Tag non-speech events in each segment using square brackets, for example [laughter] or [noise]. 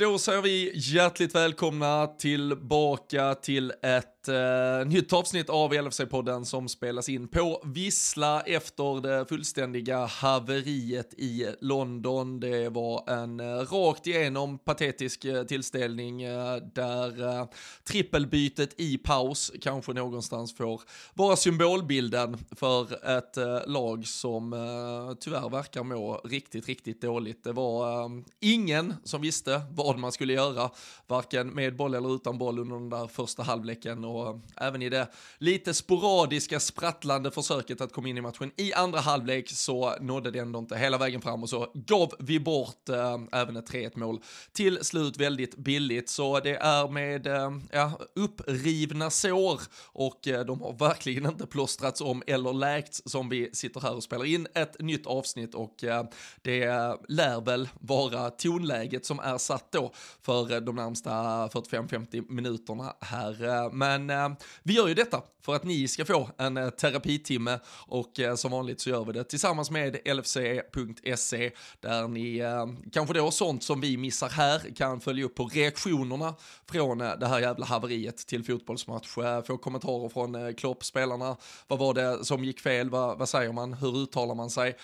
Då säger vi hjärtligt välkomna tillbaka till ett eh, nytt avsnitt av LFC-podden som spelas in på Vissla efter det fullständiga haveriet i London. Det var en eh, rakt igenom patetisk eh, tillställning eh, där eh, trippelbytet i paus kanske någonstans får vara symbolbilden för ett eh, lag som eh, tyvärr verkar må riktigt, riktigt dåligt. Det var eh, ingen som visste vad vad man skulle göra, varken med boll eller utan boll under den där första halvleken och även i det lite sporadiska sprattlande försöket att komma in i matchen i andra halvlek så nådde det ändå inte hela vägen fram. Och så gav vi bort eh, även ett 3-1 mål till slut väldigt billigt. Så det är med eh, ja, upprivna sår. Och eh, de har verkligen inte plåstrats om eller läkts som vi sitter här och spelar in ett nytt avsnitt. Och eh, det lär väl vara tonläget som är satt då för de närmsta 45-50 minuterna här. Eh, men eh, vi gör ju detta för att ni ska få en eh, terapitimme och eh, som vanligt så gör vi det tillsammans med LFC.se där ni eh, kanske då sånt som vi missar här kan följa upp på reaktionerna från eh, det här jävla haveriet till fotbollsmatch. Eh, få kommentarer från Klopp-spelarna. Vad var det som gick fel? Vad, vad säger man? Hur uttalar man sig?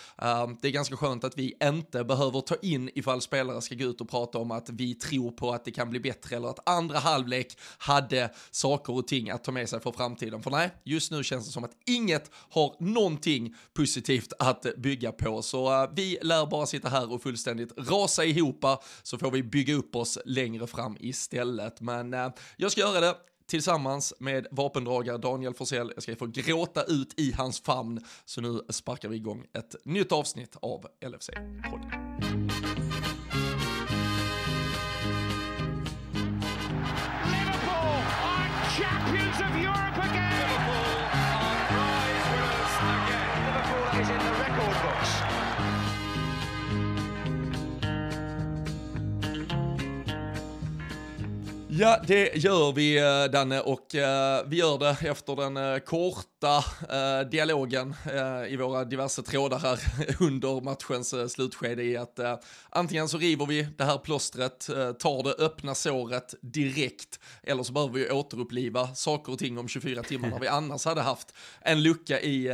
Det är ganska skönt att vi inte behöver ta in ifall spelare ska gå ut och prata om att vi tror på att det kan bli bättre eller att andra halvlek hade saker och ting att ta med sig för framtiden. För nej, just nu känns det som att inget har någonting positivt att bygga på. Så uh, vi lär bara sitta här och fullständigt rasa ihop så får vi bygga upp oss längre fram istället. Men uh, jag ska göra det tillsammans med vapendragare Daniel Forsell. Jag ska få gråta ut i hans famn. Så nu sparkar vi igång ett nytt avsnitt av LFC-podden. Ja, det gör vi eh, Danne och uh, vi gör det efter den uh, korta dialogen i våra diverse trådar här [laughs] under matchens slutskede i att antingen så river vi det här plåstret, tar det öppna såret direkt eller så behöver vi återuppliva saker och ting om 24 timmar när vi [laughs] annars hade haft en lucka i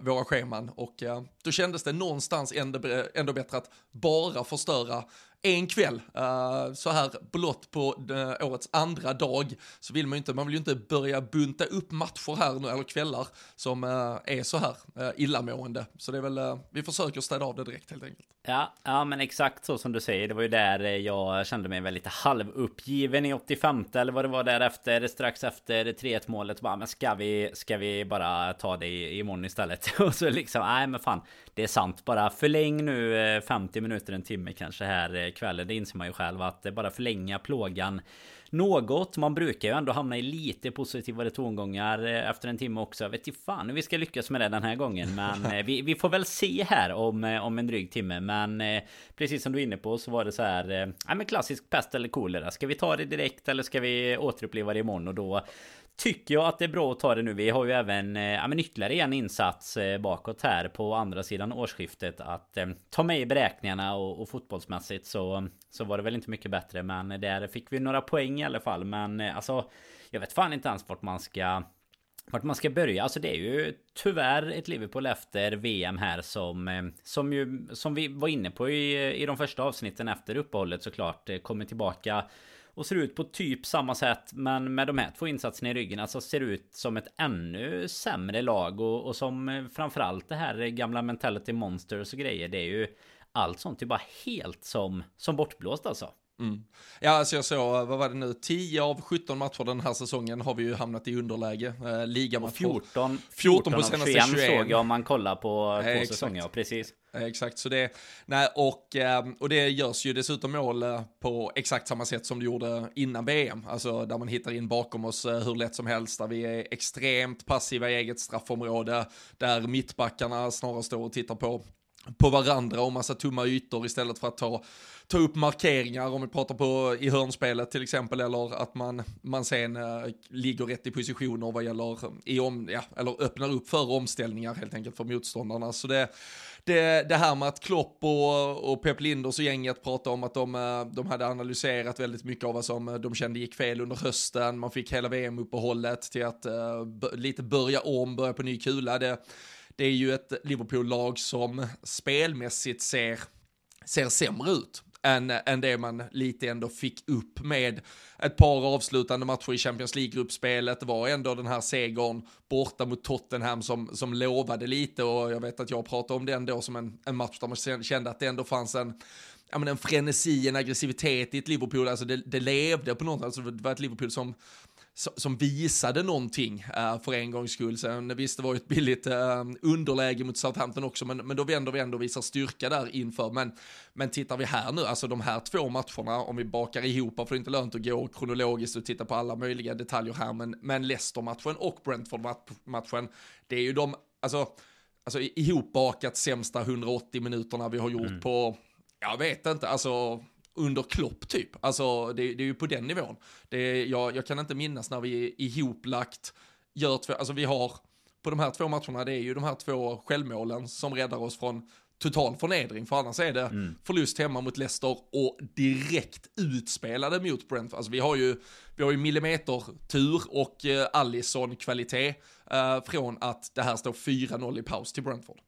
våra scheman. Och då kändes det någonstans ändå, ändå bättre att bara förstöra en kväll, uh, så här blott på uh, årets andra dag, så vill man ju inte, man vill ju inte börja bunta upp matcher här nu, eller kvällar, som uh, är så här uh, illamående. Så det är väl, vi försöker städa av det direkt helt enkelt. Ja, ja men exakt så som du säger, det var ju där jag kände mig väl lite halvuppgiven i 85 eller vad det var därefter, strax efter 3-1 målet, bara, men ska vi, ska vi bara ta det imorgon istället? [laughs] Och så liksom, nej men fan, det är sant, bara förläng nu 50 minuter, en timme kanske här kvällen. Det inser man ju själv att det bara förlänga plågan något. Man brukar ju ändå hamna i lite positivare tongångar eh, efter en timme också. Jag vet inte fan hur vi ska lyckas med det den här gången. Men [laughs] eh, vi, vi får väl se här om, eh, om en dryg timme. Men precis som du är inne på så var det så här. Ja men klassisk pest eller kolera. Ska vi ta det direkt eller ska vi återuppleva det imorgon? Och då tycker jag att det är bra att ta det nu. Vi har ju även eh, ja, men ytterligare en insats eh, bakåt här på andra sidan årsskiftet att eh, ta med i beräkningarna och, och fotbollsmässigt så, så var det väl inte mycket bättre. Men där fick vi några poäng i alla fall. Men eh, alltså, jag vet fan inte ens vart man ska vart man ska börja. Alltså det är ju tyvärr ett Liverpool efter VM här som Som ju Som vi var inne på i, i de första avsnitten efter uppehållet såklart Kommer tillbaka och ser ut på typ samma sätt men med de här två insatserna i ryggen alltså ser ut som ett ännu sämre lag och, och som eh, framförallt det här gamla mentality monsters och grejer det är ju allt sånt är bara helt som, som bortblåst alltså. Mm. Ja, alltså jag såg, vad var det nu, 10 av 17 matcher den här säsongen har vi ju hamnat i underläge. Eh, ligamatcher. 14, 14 på senaste 21, 21 såg jag om man kollar på två eh, säsonger, precis. Exakt, så det, nej, och, ehm, och det görs ju dessutom mål eh, på exakt samma sätt som det gjorde innan VM, alltså där man hittar in bakom oss eh, hur lätt som helst, där vi är extremt passiva i eget straffområde, där mittbackarna snarare står och tittar på på varandra och massa tomma ytor istället för att ta, ta upp markeringar om vi pratar på i hörnspelet till exempel eller att man, man sen äh, ligger rätt i positioner vad gäller i om, ja, eller öppnar upp för omställningar helt enkelt för motståndarna. Så det, det, det här med att Klopp och, och Pep Linders och gänget pratade om att de, eh, de hade analyserat väldigt mycket av vad som eh, de kände gick fel under hösten. Man fick hela VM-uppehållet till att uh, lite börja om, börja på ny kula. Det, det är ju ett Liverpool-lag som spelmässigt ser, ser sämre ut än, än det man lite ändå fick upp med ett par avslutande matcher i Champions League-gruppspelet. Det var ändå den här segern borta mot Tottenham som, som lovade lite och jag vet att jag pratade om den då som en, en match där man kände att det ändå fanns en ja, men en frenesi, en aggressivitet i ett Liverpool, alltså det, det levde på något sätt, alltså det var ett Liverpool som som visade någonting uh, för en gångs skull. Sen visst, det var ju ett billigt uh, underläge mot Southampton också, men, men då vänder vi ändå och visar styrka där inför. Men, men tittar vi här nu, alltså de här två matcherna, om vi bakar ihop, för det är inte lönt att gå kronologiskt och titta på alla möjliga detaljer här, men, men Leicester-matchen och Brentford-matchen, det är ju de, alltså, alltså ihopbakat sämsta 180 minuterna vi har gjort mm. på, jag vet inte, alltså under Klopp typ. Alltså det, det är ju på den nivån. Det jag, jag kan inte minnas när vi är ihoplagt, gör två, alltså vi har på de här två matcherna, det är ju de här två självmålen som räddar oss från total förnedring, för annars är det mm. förlust hemma mot Leicester och direkt utspelade mot Brentford. Alltså vi har ju, vi har ju millimeter-tur och eh, Allison-kvalitet eh, från att det här står 4-0 i paus till Brentford.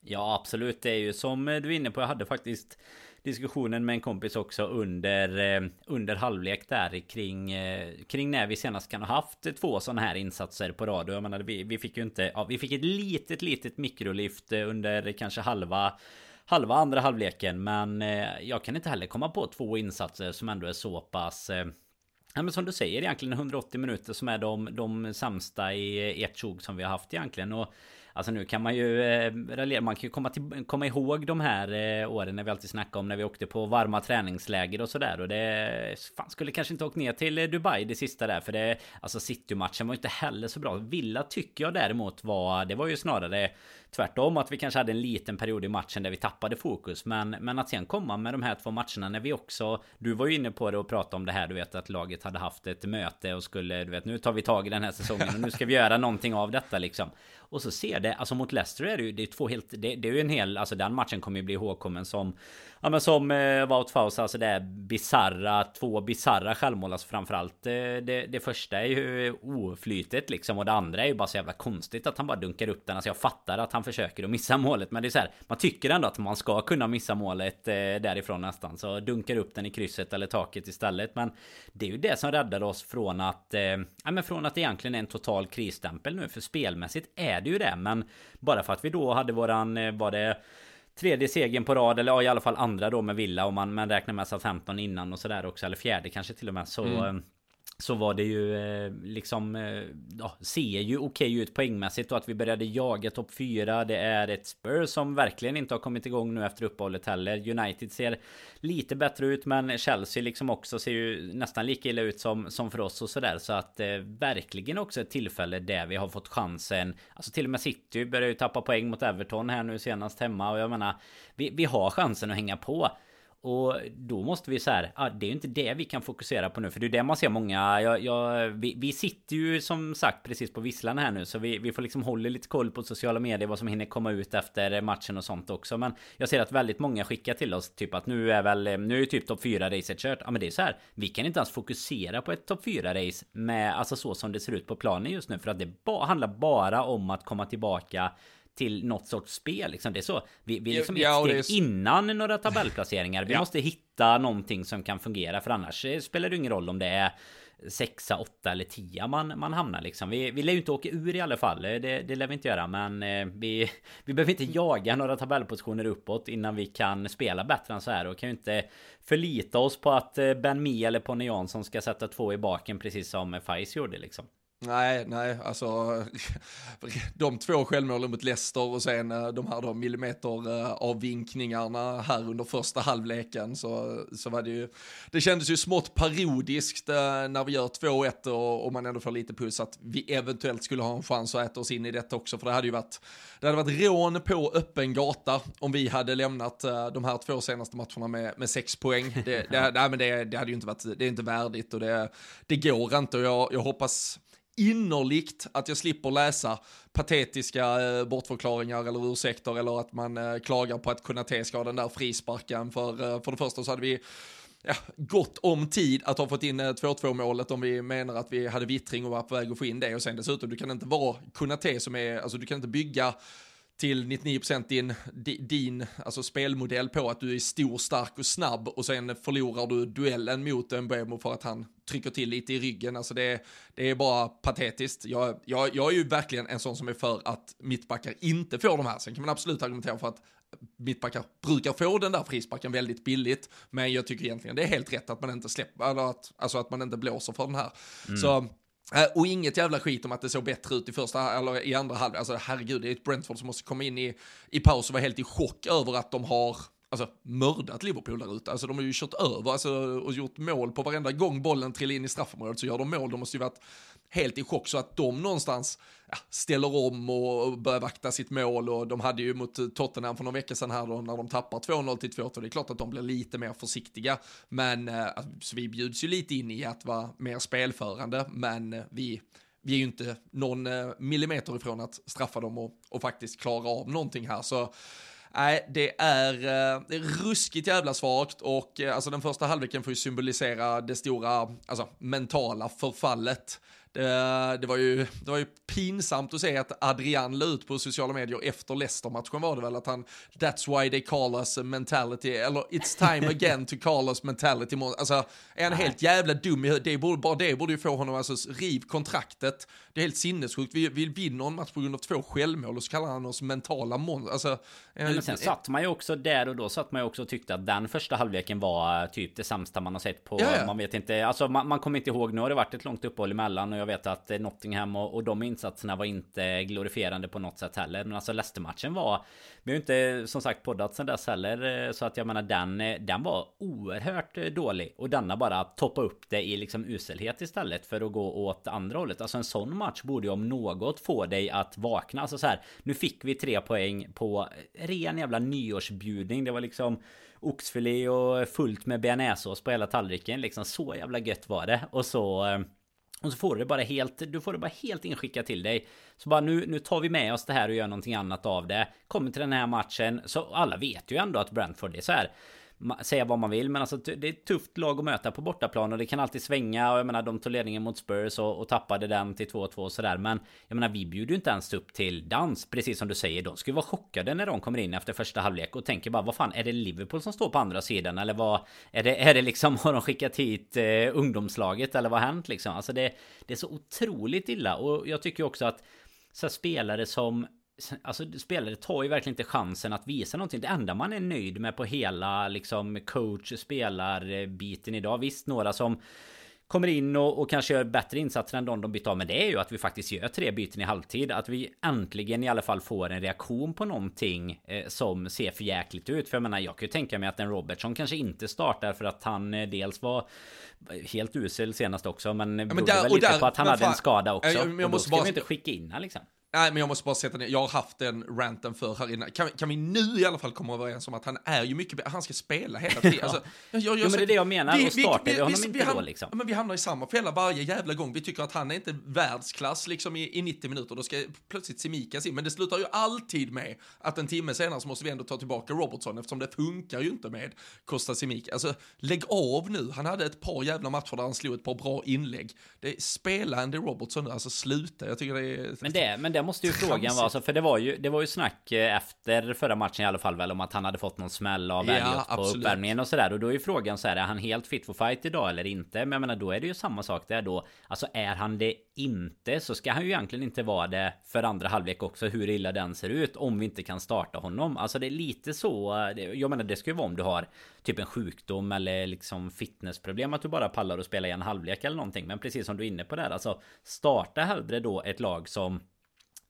Ja, absolut. Det är ju som du är inne på. Jag hade faktiskt diskussionen med en kompis också under, eh, under halvlek där kring, eh, kring när vi senast kan ha haft två sådana här insatser på rad. Jag menar, vi, vi fick ju inte, ja, vi fick ett litet, litet mikrolift eh, under kanske halva halva andra halvleken. Men jag kan inte heller komma på två insatser som ändå är så pass Ja, men som du säger egentligen 180 minuter som är de, de sämsta i ett tjog som vi har haft egentligen. Och Alltså nu kan man ju eh, Man kan ju komma, till, komma ihåg de här eh, åren när vi alltid snackade om när vi åkte på varma träningsläger och sådär. Och det fan, skulle kanske inte åkt ner till eh, Dubai det sista där. För det Alltså City-matchen var inte heller så bra. Villa tycker jag däremot var Det var ju snarare Tvärtom att vi kanske hade en liten period i matchen där vi tappade fokus. Men, men att sen komma med de här två matcherna när vi också Du var ju inne på det och pratade om det här Du vet att laget hade haft ett möte och skulle Du vet nu tar vi tag i den här säsongen och nu ska vi göra någonting av detta liksom. Och så ser det Alltså mot Leicester är det ju Det är två helt Det, det är ju en hel Alltså den matchen kommer ju bli ihågkommen som Ja men som eh, Wout Faust Alltså det är bizarra Två bizarra självmål. Alltså framförallt eh, det, det första är ju oflytet liksom Och det andra är ju bara så jävla konstigt Att han bara dunkar upp den. Alltså jag fattar att han försöker att missa målet Men det är så här, Man tycker ändå att man ska kunna missa målet eh, Därifrån nästan Så dunkar upp den i krysset eller taket istället Men Det är ju det som räddar oss från att eh, Ja men från att det egentligen är en total krisstämpel nu För spelmässigt är det ju det Men Bara för att vi då hade våran eh, Var det tredje segern på rad, eller ja, i alla fall andra då med Villa om man, man räknar med Southampton innan och sådär också, eller fjärde kanske till och med. Så mm. Så var det ju eh, liksom eh, ja, Ser ju okej okay ut poängmässigt och att vi började jaga topp 4 Det är ett spur som verkligen inte har kommit igång nu efter uppehållet heller. United ser lite bättre ut men Chelsea liksom också ser ju nästan lika illa ut som, som för oss och sådär. Så att eh, verkligen också ett tillfälle där vi har fått chansen. Alltså till och med City börjar ju tappa poäng mot Everton här nu senast hemma och jag menar Vi, vi har chansen att hänga på och då måste vi så här, ah, det är ju inte det vi kan fokusera på nu För det är det man ser många, jag, jag, vi, vi, sitter ju som sagt precis på visslan här nu Så vi, vi får liksom hålla lite koll på sociala medier Vad som hinner komma ut efter matchen och sånt också. Men jag ser att väldigt många skickar till oss Typ att nu är väl, nu är ju typ topp 4 racet kört. Ja men det är så här, vi kan inte ens fokusera på ett topp 4 race Med, alltså så som det ser ut på planen just nu För att det ba, handlar bara om att komma tillbaka till något sorts spel. Liksom. Det är så. Vi, vi liksom ja, ett steg är... innan några tabellplaceringar. Vi ja. måste hitta någonting som kan fungera. För annars spelar det ingen roll om det är sexa, åtta eller tia man, man hamnar liksom. Vi, vi lär ju inte åka ur i alla fall. Det, det lär vi inte göra. Men eh, vi, [laughs] vi behöver inte jaga några tabellpositioner uppåt innan vi kan spela bättre än så här. Och kan ju inte förlita oss på att eh, Ben Mi eller Ponne Jansson ska sätta två i baken precis som Fais gjorde liksom. Nej, nej, alltså [laughs] de två självmålen mot Leicester och sen eh, de här då millimeter eh, avvinkningarna här under första halvleken så, så var det ju, det kändes ju smått parodiskt eh, när vi gör 2-1 och, och man ändå får lite puls att vi eventuellt skulle ha en chans att äta oss in i detta också för det hade ju varit, det hade varit rån på öppen gata om vi hade lämnat de här två senaste matcherna med, med sex poäng. Det, [laughs] det, nej, men det, det hade ju inte varit, det är inte värdigt och det, det går inte och jag, jag hoppas innerligt att jag slipper läsa patetiska eh, bortförklaringar eller ursäkter eller att man eh, klagar på att kunna ska den där frisparken. För, eh, för det första så hade vi ja, gott om tid att ha fått in eh, 2-2 målet om vi menar att vi hade vittring och var på väg att få in det och sen dessutom du kan inte vara Kunate som är, alltså du kan inte bygga till 99% din, din alltså spelmodell på att du är stor, stark och snabb och sen förlorar du duellen mot Mbemo för att han trycker till lite i ryggen. Alltså det, det är bara patetiskt. Jag, jag, jag är ju verkligen en sån som är för att mittbackar inte får de här. Sen kan man absolut argumentera för att mittbackar brukar få den där frisparken väldigt billigt, men jag tycker egentligen det är helt rätt att man inte släpper, eller att, alltså att man inte blåser för den här. Mm. Så Äh, och inget jävla skit om att det såg bättre ut i första eller i andra halvlek. Alltså herregud, det är ett Brentford som måste komma in i, i paus och vara helt i chock över att de har alltså, mördat Liverpool där ute. Alltså de har ju kört över alltså, och gjort mål på varenda gång bollen trillar in i straffområdet så gör de mål. De måste ju varit helt i chock så att de någonstans ja, ställer om och börjar vakta sitt mål. Och de hade ju mot Tottenham för någon vecka sedan här då när de tappar 2-0 till 2-2. Det är klart att de blir lite mer försiktiga, men så alltså, vi bjuds ju lite in i att vara mer spelförande, men eh, vi vi är ju inte någon eh, millimeter ifrån att straffa dem och, och faktiskt klara av någonting här. Så Nej, det är, eh, det är ruskigt jävla svagt. Och eh, alltså den första halvleken får ju symbolisera det stora, alltså mentala förfallet det, det, var ju, det var ju pinsamt att se att Adrian la ut på sociala medier efter Leicester-matchen var det väl att han That's why they call us mentality, eller It's time [laughs] again to call us mentality. Alltså, är han helt jävla dum i det borde, Bara det borde ju få honom, alltså riv kontraktet. Det är helt sinnessjukt. Vi, vi vinner en match på grund av två självmål och så kallar han oss mentala monster. Alltså, men sen satt man ju också där och då satt man ju också och tyckte att den första halvleken var typ det sämsta man har sett på, ja, ja. man vet inte, alltså man, man kommer inte ihåg, nu har det varit ett långt uppehåll emellan och jag vet att Nottingham och, och de insatserna var inte glorifierande på något sätt heller. Men alltså Leicester-matchen var... Vi har ju inte som sagt poddat sen dess heller. Eh, så att jag menar den, eh, den var oerhört eh, dålig. Och denna bara toppa upp det i liksom uselhet istället för att gå åt andra hållet. Alltså en sån match borde ju om något få dig att vakna. Alltså så här, nu fick vi tre poäng på ren jävla nyårsbjudning. Det var liksom oxfilé och fullt med bearnaisesås på hela tallriken. Liksom så jävla gött var det. Och så... Eh, och så får du det bara helt, du får det bara helt inskickat till dig. Så bara nu, nu tar vi med oss det här och gör någonting annat av det. Kommer till den här matchen, så alla vet ju ändå att Brentford är så här säga vad man vill men alltså det är ett tufft lag att möta på bortaplan och det kan alltid svänga och jag menar de tog ledningen mot Spurs och, och tappade den till 2-2 och sådär men jag menar vi bjuder ju inte ens upp till dans precis som du säger. De skulle vara chockade när de kommer in efter första halvlek och tänker bara vad fan är det Liverpool som står på andra sidan? Eller vad är det är det liksom [laughs] har de skickat hit eh, ungdomslaget? Eller vad har hänt liksom? Alltså det, det är så otroligt illa och jag tycker också att så spelare som Alltså spelare tar ju verkligen inte chansen att visa någonting. Det enda man är nöjd med på hela liksom coach spelarbiten idag. Visst några som kommer in och, och, kanske gör bättre insatser än de de byter av. Men det är ju att vi faktiskt gör tre byten i halvtid. Att vi äntligen i alla fall får en reaktion på någonting eh, som ser för jäkligt ut. För jag menar, jag kan ju tänka mig att en Robertson kanske inte startar för att han eh, dels var helt usel senast också. Men, ja, men där, väl lite där, på att han hade fan, en skada också. Jag, jag, jag och då ska bara... vi inte skicka in han liksom. Nej, men jag måste bara sätta ner, jag har haft den ranten för här inne. Kan, kan vi nu i alla fall komma överens om att han är ju mycket han ska spela hela tiden. [laughs] Alltså, jag, jag, jo, men det är det jag menar, vi, och startar vi, vi, honom vi, inte vi, då liksom. Men vi hamnar i samma fälla varje jävla gång. Vi tycker att han är inte världsklass liksom i, i 90 minuter, då ska plötsligt Semikas in. Men det slutar ju alltid med att en timme senare så måste vi ändå ta tillbaka Robertson eftersom det funkar ju inte med Costa Simica. Alltså, lägg av nu. Han hade ett par jävla matcher där han slog ett par bra inlägg. Det spela Andy Robertson nu, alltså sluta. Jag tycker det är... Men det, men det det måste ju frågan vara alltså, För det var ju Det var ju snack eh, efter förra matchen i alla fall väl Om att han hade fått någon smäll av ja, på uppvärmningen och sådär. Och då är ju frågan så här Är han helt fit for fight idag eller inte? Men jag menar då är det ju samma sak där då. Alltså är han det inte Så ska han ju egentligen inte vara det För andra halvlek också Hur illa den ser ut Om vi inte kan starta honom. Alltså det är lite så Jag menar det ska ju vara om du har Typ en sjukdom eller liksom fitnessproblem Att du bara pallar och spela i en halvlek eller någonting. Men precis som du är inne på där Alltså starta hellre då ett lag som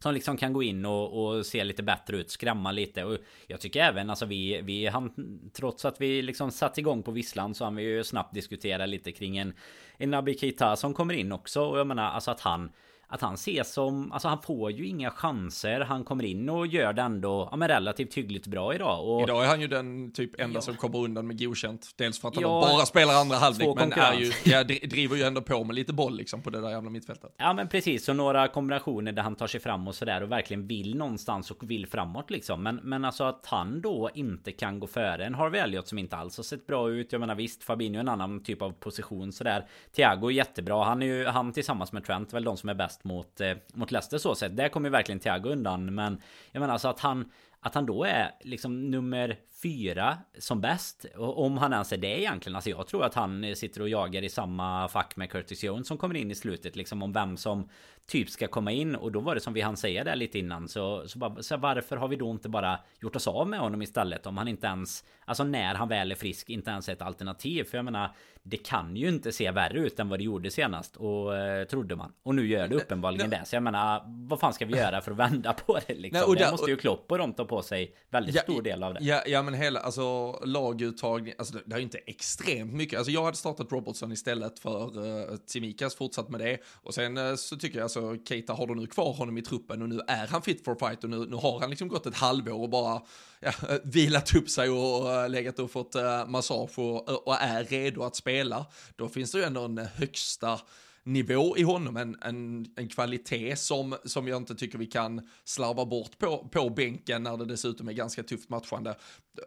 som liksom kan gå in och, och, se lite bättre ut, skrämma lite. Och jag tycker även alltså vi, vi han, trots att vi liksom satt igång på visslan så har vi ju snabbt diskuterat lite kring en, en Abikita Keita som kommer in också. Och jag menar alltså att han att han ses som, alltså han får ju inga chanser. Han kommer in och gör det ändå ja, men relativt hyggligt bra idag. Och, idag är han ju den typ enda ja. som kommer undan med godkänt. Dels för att han ja, bara spelar andra halvlek, men är ju, ja, driver ju ändå på med lite boll liksom på det där jävla mittfältet. Ja men precis, och några kombinationer där han tar sig fram och sådär och verkligen vill någonstans och vill framåt liksom. Men, men alltså att han då inte kan gå före en Harvey Elliot som inte alls har sett bra ut. Jag menar visst, Fabinho är en annan typ av position sådär. Thiago är jättebra. Han är ju, han tillsammans med Trent väl de som är bäst bäst mot, eh, mot Leicester så sett. Där kommer verkligen Thiago undan. Men jag menar alltså att han att han då är liksom nummer fyra som bäst. Om han ens är det egentligen. Alltså jag tror att han sitter och jagar i samma fack med Curtis Jones som kommer in i slutet. Liksom om vem som typ ska komma in. Och då var det som vi hann säga där lite innan. Så, så, bara, så varför har vi då inte bara gjort oss av med honom istället? Om han inte ens, alltså när han väl är frisk, inte ens är ett alternativ. För jag menar, det kan ju inte se värre ut än vad det gjorde senast. Och eh, trodde man. Och nu gör det uppenbarligen det. Så jag menar, vad fan ska vi göra för att vända på det liksom? Nej, och det måste ju Klopp och de ta på sig väldigt ja, stor del av det. Ja, ja men hela, alltså laguttagning, alltså det, det är ju inte extremt mycket. Alltså jag hade startat Robertson istället för uh, Tsimikas, fortsatt med det. Och sen uh, så tycker jag alltså, Keita har du nu kvar honom i truppen och nu är han fit for fight och nu, nu har han liksom gått ett halvår och bara ja, [laughs] vilat upp sig och uh, legat och fått uh, massage och, och är redo att spela. Då finns det ju ändå en högsta nivå i honom, en, en, en kvalitet som, som jag inte tycker vi kan slarva bort på, på bänken när det dessutom är ganska tufft matchande.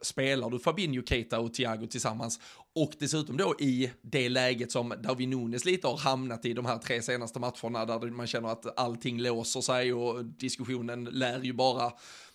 Spelar du Fabinho, Keita och Thiago tillsammans och dessutom då i det läget som Darwin Nunes lite har hamnat i de här tre senaste matcherna där man känner att allting låser sig och diskussionen lär ju bara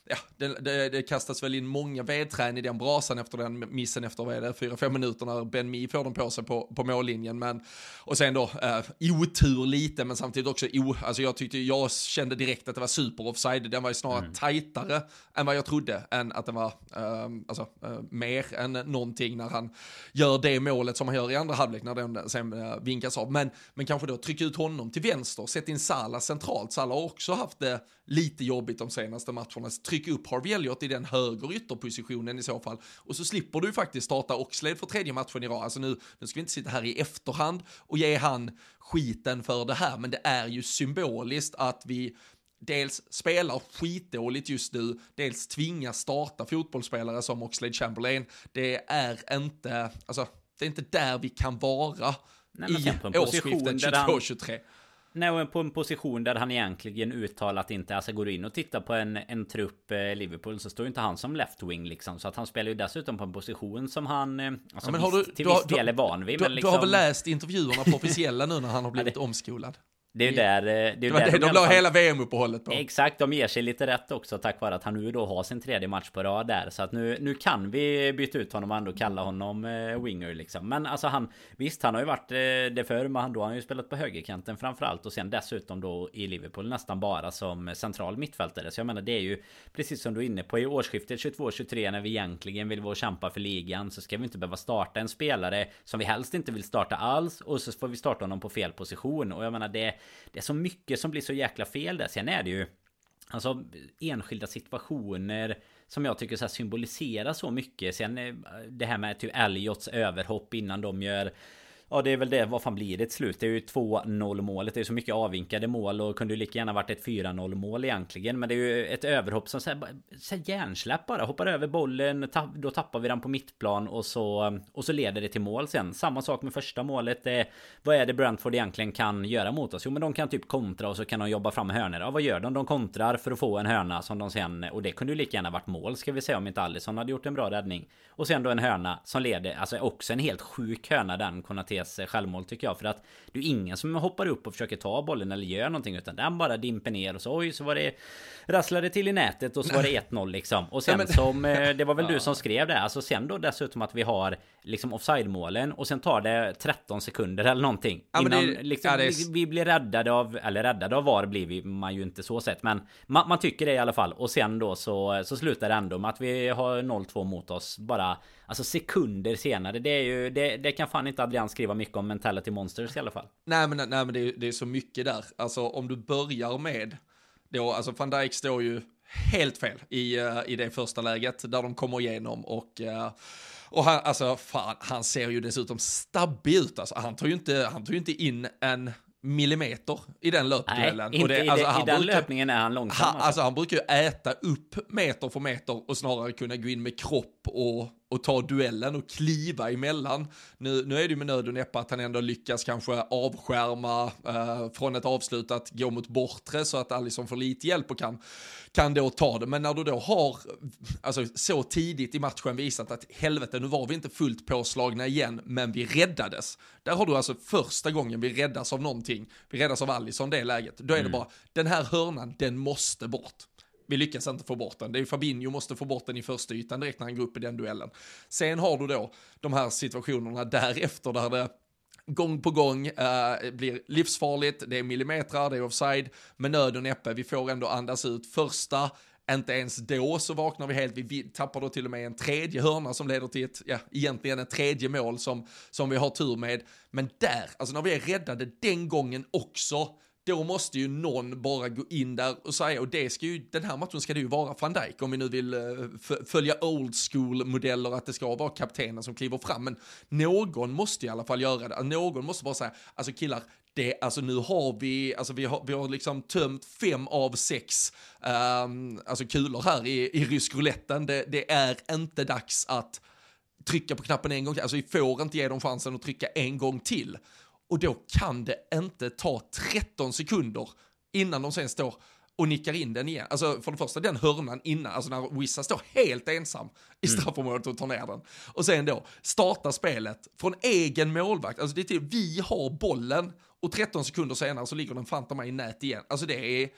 ja, det, det, det, kastas väl in många vedträn i den brasan efter den missen efter, vad är det, fyra, fem minuter när Ben Mi får dem på sig på, på mållinjen. Men, och sen då eh, otur lite, men samtidigt också o, alltså jag tyckte, jag kände direkt att det var super offside. Den var ju snarare mm. tajtare än vad jag trodde, än att den var, eh, alltså eh, mer än någonting när han gör det målet som han gör i andra halvlek när den sen eh, vinkas av. Men, men kanske då trycka ut honom till vänster, sätt in Salah centralt. Salah har också haft det lite jobbigt de senaste matcherna. Tryck upp Harvey Elliott i den höger ytterpositionen i så fall. Och så slipper du faktiskt starta Oxlade för tredje matchen i rad. Alltså nu, nu ska vi inte sitta här i efterhand och ge han skiten för det här, men det är ju symboliskt att vi dels spelar skitdåligt just nu, dels tvingas starta fotbollsspelare som Oxlade Chamberlain. Det är inte, alltså, det är inte där vi kan vara Nej, i årsskiftet 22-23. Nej, på en position där han egentligen uttalat inte, alltså går in och tittar på en, en trupp eh, Liverpool så står ju inte han som left wing liksom. Så att han spelar ju dessutom på en position som han, eh, alltså ja, visst, du, till viss del är van vid. Du, men liksom... du har väl liksom- läst intervjuerna på officiella nu när han har [laughs] blivit omskolad? Det är ju där... Det, är det var där det de la hela VM-uppehållet på. Exakt, de ger sig lite rätt också tack vare att han nu då har sin tredje match på rad där. Så att nu, nu kan vi byta ut honom och ändå kalla honom eh, winger liksom. Men alltså han... Visst, han har ju varit eh, det förr, men då har han ju spelat på högerkanten framförallt. Och sen dessutom då i Liverpool nästan bara som central mittfältare. Så jag menar, det är ju precis som du är inne på i årsskiftet 22-23 när vi egentligen vill vara och kämpa för ligan. Så ska vi inte behöva starta en spelare som vi helst inte vill starta alls. Och så får vi starta honom på fel position. Och jag menar, det det är så mycket som blir så jäkla fel där. Sen är det ju Alltså enskilda situationer som jag tycker så symboliserar så mycket. Sen eh, det här med typ Elliots överhopp innan de gör Ja det är väl det, vad fan blir det till slut? Det är ju 2-0 målet, det är så mycket avvinkade mål och kunde ju lika gärna varit ett 4-0 mål egentligen. Men det är ju ett överhopp som såhär, hjärnsläpp bara, hoppar över bollen, tapp, då tappar vi den på mittplan och så, och så leder det till mål sen. Samma sak med första målet, det, vad är det Brentford egentligen kan göra mot oss? Jo men de kan typ kontra och så kan de jobba fram hörnor. Ja vad gör de? De kontrar för att få en hörna som de sen, och det kunde ju lika gärna varit mål ska vi säga om inte Alisson hade gjort en bra räddning. Och sen då en hörna som leder, alltså också en helt sjuk hörna den Konate Kantés självmål tycker jag. För att det är ingen som hoppar upp och försöker ta bollen eller gör någonting. Utan den bara dimper ner och så oj så var det rasslade till i nätet och så var det [laughs] 1-0 liksom. Och sen men... som, det var väl du [laughs] som skrev det. Alltså sen då dessutom att vi har liksom offside-målen och sen tar det 13 sekunder eller någonting. Ja, innan det, liksom, ja, är... vi blir räddade av, eller räddade av VAR blir vi man ju inte så sett. Men man, man, tycker det i alla fall. Och sen då så, så slutar det ändå med att vi har 0-2 mot oss. Bara Alltså sekunder senare. Det är ju, det, det kan fan inte Adrian skriva mycket om mentality monsters i alla fall. Nej men, nej, men det, är, det är så mycket där. Alltså om du börjar med, då, alltså van Dijk står ju helt fel i, uh, i det första läget där de kommer igenom och uh, och han, alltså fan, han ser ju dessutom stabbig ut. Alltså, han tar ju inte, han tar ju inte in en millimeter i den löpduellen. Nej, inte det, i, alltså, det, i den brukar, löpningen är han långsam. Han, alltså. alltså han brukar ju äta upp meter för meter och snarare kunna gå in med kropp och och ta duellen och kliva emellan. Nu, nu är det ju med nöd och näppe att han ändå lyckas kanske avskärma eh, från ett avslut att gå mot bortre så att Alisson får lite hjälp och kan, kan då ta det. Men när du då har alltså, så tidigt i matchen visat att helvete, nu var vi inte fullt påslagna igen, men vi räddades. Där har du alltså första gången vi räddas av någonting. Vi räddas av Alisson det läget. Då är mm. det bara, den här hörnan, den måste bort vi lyckas inte få bort den. Det är ju Fabinho måste få bort den i första ytan direkt när han går upp i den duellen. Sen har du då de här situationerna därefter där det gång på gång eh, blir livsfarligt, det är millimeter, det är offside, med nöd och näppe, vi får ändå andas ut. Första, inte ens då så vaknar vi helt, vi tappar då till och med en tredje hörna som leder till ett, ja, egentligen ett tredje mål som, som vi har tur med. Men där, alltså när vi är räddade den gången också, då måste ju någon bara gå in där och säga, och det ska ju, den här matchen ska det ju vara van Dijk om vi nu vill eh, följa old school modeller att det ska vara kaptenen som kliver fram. Men någon måste i alla fall göra det. Någon måste bara säga, alltså killar, det, alltså nu har vi, alltså vi har, vi har liksom tömt fem av sex um, alltså kulor här i, i rysk rouletten. Det, det är inte dags att trycka på knappen en gång till. Alltså vi får inte ge dem chansen att trycka en gång till. Och då kan det inte ta 13 sekunder innan de sen står och nickar in den igen. Alltså för det första den hörnan innan, alltså när Wissa står helt ensam i mm. straffområdet och tar ner den. Och sen då starta spelet från egen målvakt, alltså det är till vi har bollen och 13 sekunder senare så ligger den mig i nät igen. Alltså det är,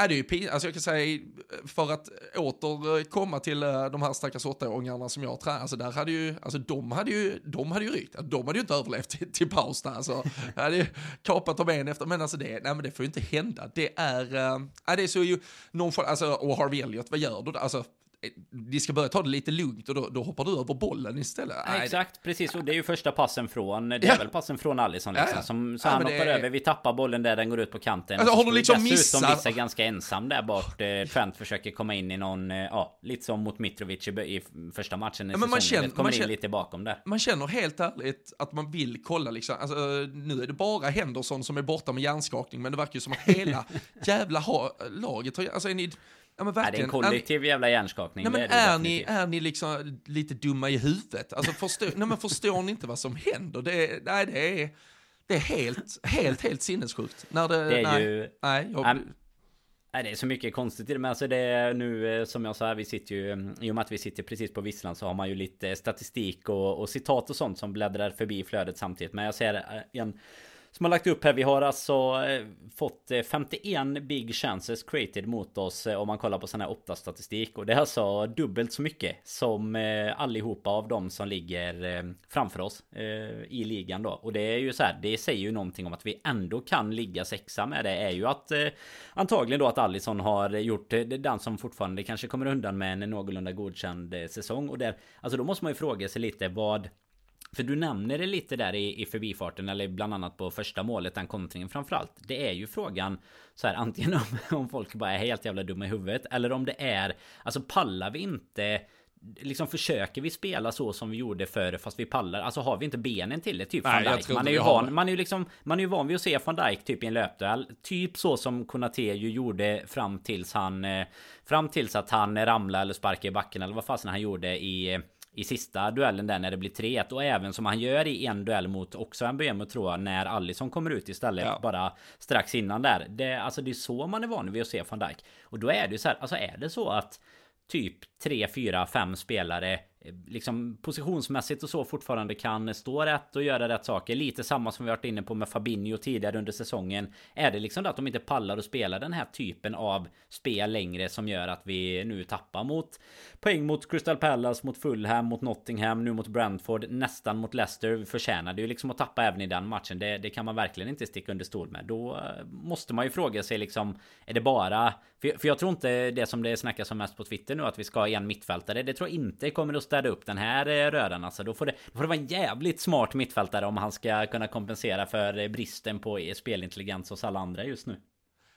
Ja, det är ju alltså jag kan säga, för att åter komma till eh, de här stackars åttaåringarna som jag tränar, alltså där hade ju, alltså de hade ju, de hade ju rykt, de hade ju inte överlevt till, till paus där, alltså. Jag hade ju kapat av en efter, men alltså det, nej men det får ju inte hända, det är, äh, det är så ju, någon, alltså, och Harvey Elliot, vad gör du? Alltså, de ska börja ta det lite lugnt och då, då hoppar du över bollen istället. Ja, exakt, precis. Och det är ju första passen från, det är ja. väl passen från Alisson liksom. Ja, som, så han hoppar är... över, vi tappar bollen där, den går ut på kanten. Alltså, har du liksom missat? Dessutom vissa ganska ensam där bort. Eh, Trent försöker komma in i någon, eh, ja, lite som mot Mitrovic i, i första matchen i ja, men man känner, kommer man in lite bakom där. Man känner helt ärligt att man vill kolla liksom, alltså, nu är det bara Henderson som är borta med hjärnskakning, men det verkar ju som att hela [laughs] jävla ha, laget har, alltså är ni Ja, men verkligen. Ja, det är en kollektiv jävla hjärnskakning. Nej, men är, är ni, är ni liksom lite dumma i huvudet? Alltså förstå, nej, men förstår ni inte vad som händer? Det är, nej, det är, det är helt, helt, helt sinnessjukt. När det, det är nej, ju... Nej, jag, Nej, det är så mycket konstigt i det. Men alltså det är nu eh, som jag sa, vi sitter ju... I och med att vi sitter precis på visslan så har man ju lite statistik och, och citat och sånt som bläddrar förbi flödet samtidigt. Men jag ser eh, en som har lagt upp här. Vi har alltså eh, fått eh, 51 big chances created mot oss eh, om man kollar på sån här opta statistik. Och det är alltså dubbelt så mycket som allihopa av dem som ligger framför oss i ligan då. Och det är ju så här, det säger ju någonting om att vi ändå kan ligga sexa med det är ju att antagligen då att Allison har gjort den som fortfarande kanske kommer undan med en någorlunda godkänd säsong. Och där, alltså då måste man ju fråga sig lite vad för du nämner det lite där i, i förbifarten eller bland annat på första målet, den kontringen framförallt. Det är ju frågan så här antingen om, [laughs] om folk bara är helt jävla dumma i huvudet eller om det är alltså pallar vi inte Liksom försöker vi spela så som vi gjorde förr fast vi pallar? Alltså har vi inte benen till det typ Nej, van Dijk? Man är ju van Man är ju liksom Man är ju van vid att se van Dijk typ i en löpduell. Typ så som Konate ju gjorde fram tills han eh, Fram tills att han ramlade eller sparkade i backen eller vad fasen han gjorde i i sista duellen där när det blir 3-1 och även som han gör i en duell mot också en BM tror jag när Allison kommer ut istället ja. bara strax innan där. Det, alltså det är så man är van vid att se van Dijk. Och då är det ju så här, alltså är det så att typ 3, 4, 5 spelare Eh, liksom positionsmässigt och så fortfarande kan stå rätt och göra rätt saker. Lite samma som vi varit inne på med Fabinho tidigare under säsongen. Är det liksom det att de inte pallar att spela den här typen av spel längre som gör att vi nu tappar mot poäng mot Crystal Palace, mot Fulham, mot Nottingham, nu mot Brentford, nästan mot Leicester. Vi förtjänade ju liksom att tappa även i den matchen. Det, det kan man verkligen inte sticka under stol med. Då eh, måste man ju fråga sig liksom, är det bara... För, för jag tror inte det som det snackas om mest på Twitter nu, att vi ska ha en mittfältare. Det tror jag inte kommer att städa upp den här eh, röran. Alltså, då får, det, då får det vara en jävligt smart mittfältare om han ska kunna kompensera för eh, bristen på spelintelligens hos alla andra just nu.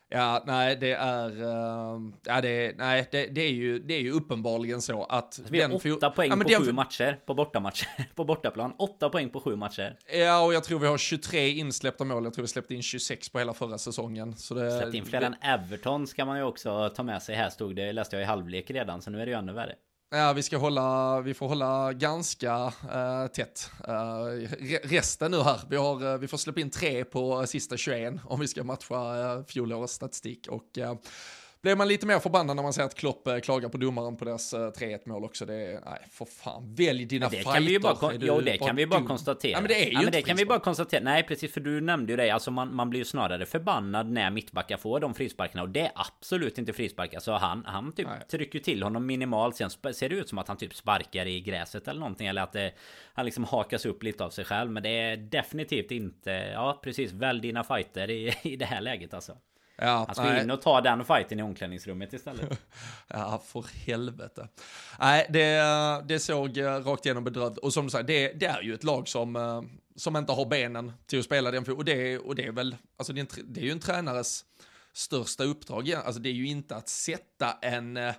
Ja, nej, det är, uh, ja, det, nej, det, det, är ju, det är ju uppenbarligen så att... Alltså, vi har åtta poäng ja, på den, sju matcher på bortamatcher, [laughs] på bortaplan. Åtta poäng på sju matcher. Ja, och jag tror vi har 23 insläppta mål. Jag tror vi släppte in 26 på hela förra säsongen. Så det, Släppte in fler det, än Everton ska man ju också ta med sig. Här stod det, läste jag i halvlek redan, så nu är det ju ännu värre. Ja, vi ska hålla, vi får hålla ganska uh, tätt. Uh, resten nu här, vi, har, uh, vi får släppa in tre på sista 21 om vi ska matcha uh, fjolårets statistik. Och blev man lite mer förbannad när man ser att Klopp eh, klagar på domaren på deras 3-1 eh, mål också. Det är, nej, för fan, välj dina det fighter. Kan vi bara, jo, det kan vi bara dum? konstatera. Ja, men det är ju ja, men det kan vi bara konstatera. Nej, precis, för du nämnde ju det. Alltså man, man blir ju snarare förbannad när mittbackar får de frisparkarna. Och det är absolut inte frisparkar. Så han, han typ nej. trycker till honom minimalt. Sen ser det ut som att han typ sparkar i gräset eller någonting. Eller att det, han liksom hakas upp lite av sig själv. Men det är definitivt inte, ja precis, välj dina fighter i, [laughs] i det här läget alltså. Ja, han ska in och ta den fighten i omklädningsrummet istället. [laughs] ja, för helvete. Nej, det, det såg eh, rakt igenom bedrövligt. Och som du säger, det, det, är ju ett lag som, eh, som inte har benen till att spela den. Och det, och det är väl, alltså det är, en, det är ju en tränares största uppdrag. Alltså det är ju inte att sätta en, eh,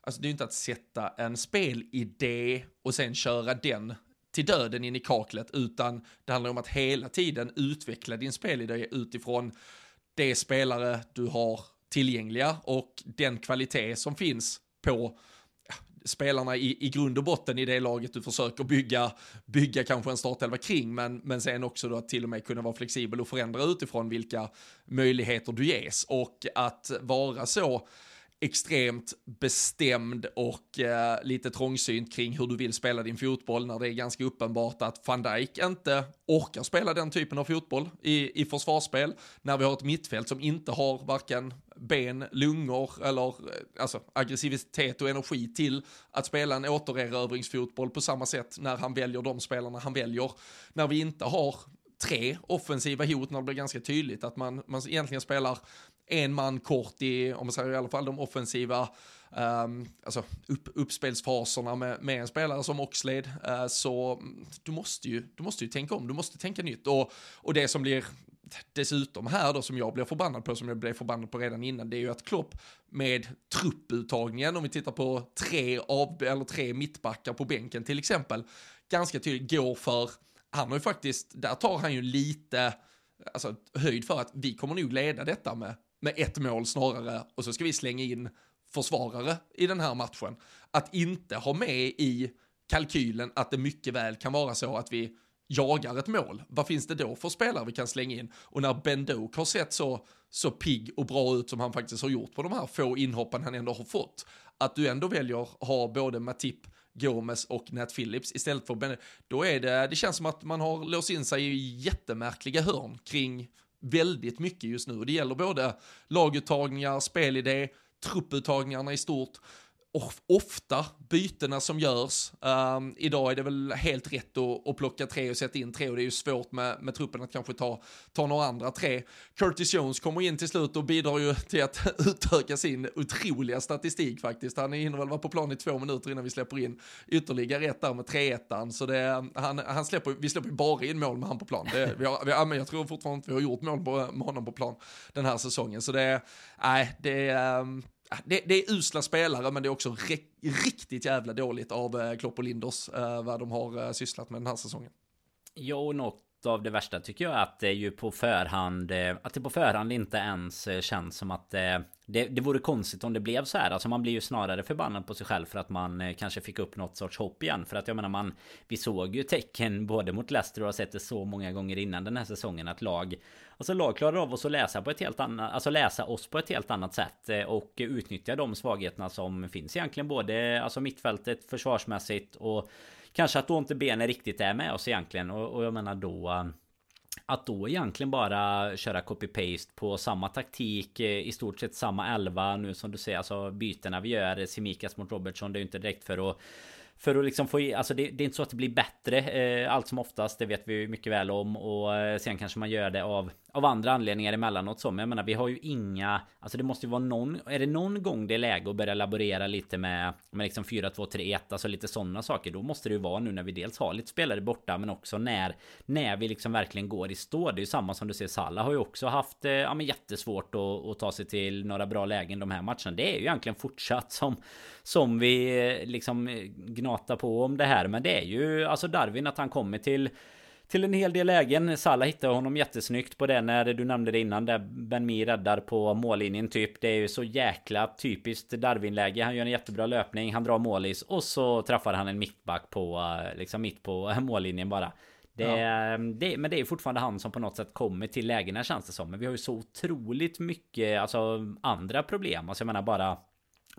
alltså det är ju inte att sätta en spelidé och sen köra den till döden in i kaklet, utan det handlar om att hela tiden utveckla din spelidé utifrån det spelare du har tillgängliga och den kvalitet som finns på spelarna i, i grund och botten i det laget du försöker bygga, bygga kanske en startelva kring, men, men sen också då att till och med kunna vara flexibel och förändra utifrån vilka möjligheter du ges. Och att vara så extremt bestämd och eh, lite trångsynt kring hur du vill spela din fotboll när det är ganska uppenbart att van Dijk inte orkar spela den typen av fotboll i, i försvarsspel. När vi har ett mittfält som inte har varken ben, lungor eller eh, alltså, aggressivitet och energi till att spela en återerövringsfotboll på samma sätt när han väljer de spelarna han väljer. När vi inte har tre offensiva hot när det blir ganska tydligt att man, man egentligen spelar en man kort i, om man säger i alla fall de offensiva um, alltså upp, uppspelsfaserna med, med en spelare som Oxlade, uh, så du måste, ju, du måste ju tänka om, du måste tänka nytt. Och, och det som blir dessutom här då som jag blir förbannad på, som jag blev förbannad på redan innan, det är ju att Klopp med trupputtagningen, om vi tittar på tre, av, eller tre mittbackar på bänken till exempel, ganska tydligt går för, han har ju faktiskt, där tar han ju lite, alltså höjd för att vi kommer nog leda detta med med ett mål snarare och så ska vi slänga in försvarare i den här matchen. Att inte ha med i kalkylen att det mycket väl kan vara så att vi jagar ett mål. Vad finns det då för spelare vi kan slänga in? Och när Ben Doak har sett så, så pigg och bra ut som han faktiskt har gjort på de här få inhoppen han ändå har fått, att du ändå väljer ha både Matip, Gomes och Nat Phillips istället för Ben, då är det, det känns som att man har låst in sig i jättemärkliga hörn kring väldigt mycket just nu. och Det gäller både laguttagningar, spelidé, trupputtagningarna i stort ofta bytena som görs. Um, idag är det väl helt rätt att, att plocka tre och sätta in tre och det är ju svårt med, med truppen att kanske ta, ta några andra tre. Curtis Jones kommer in till slut och bidrar ju till att [laughs] utöka sin otroliga statistik faktiskt. Han hinner väl vara på plan i två minuter innan vi släpper in ytterligare ett där med 3-1. Så det, han, han släpper, vi släpper ju bara in mål med han på plan. Det, vi har, vi, ja, men jag tror fortfarande inte vi har gjort mål på, med honom på plan den här säsongen. Så det, nej, det, um, det, det, är usla spelare, men det är också riktigt jävla dåligt av eh, Klopp och Linders, eh, vad de har eh, sysslat med den här säsongen. Jo, något något av det värsta tycker jag att det är ju på förhand eh, Att det på förhand inte ens eh, känns som att eh, det, det vore konstigt om det blev så här. Alltså man blir ju snarare förbannad på sig själv för att man kanske fick upp något sorts hopp igen. För att jag menar man Vi såg ju tecken både mot Leicester och har sett det så många gånger innan den här säsongen att lag Alltså lag klarar av oss att läsa på ett helt annat Alltså läsa oss på ett helt annat sätt Och utnyttja de svagheterna som finns egentligen både Alltså mittfältet försvarsmässigt och Kanske att då inte benen riktigt är med oss egentligen. Och, och jag menar då um, att då egentligen bara köra copy-paste på samma taktik eh, I stort sett samma elva. Nu som du säger Alltså bytena vi gör eh, Simikas mot Robertson Det är ju inte direkt för att för att liksom få i, alltså det, det, är inte så att det blir bättre eh, allt som oftast, det vet vi mycket väl om. Och eh, sen kanske man gör det av av andra anledningar emellanåt så. Men jag menar vi har ju inga Alltså det måste ju vara någon Är det någon gång det är läge att börja laborera lite med Med liksom 4, 2, 3, 1 Alltså lite sådana saker Då måste det ju vara nu när vi dels har lite spelare borta Men också när När vi liksom verkligen går i stå Det är ju samma som du ser Salah har ju också haft eh, Ja men jättesvårt att, att ta sig till några bra lägen de här matcherna Det är ju egentligen fortsatt som Som vi eh, liksom eh, gnatar på om det här Men det är ju Alltså Darwin att han kommer till till en hel del lägen. Salah hittar honom jättesnyggt på det när du nämnde det innan där Ben Mi räddar på mållinjen typ. Det är ju så jäkla typiskt Darwin-läge. Han gör en jättebra löpning, han drar målis och så träffar han en mittback på liksom mitt på [laughs] mållinjen bara. Det, ja. det, men det är fortfarande han som på något sätt kommer till lägena känns det som. Men vi har ju så otroligt mycket alltså, andra problem. Alltså jag menar bara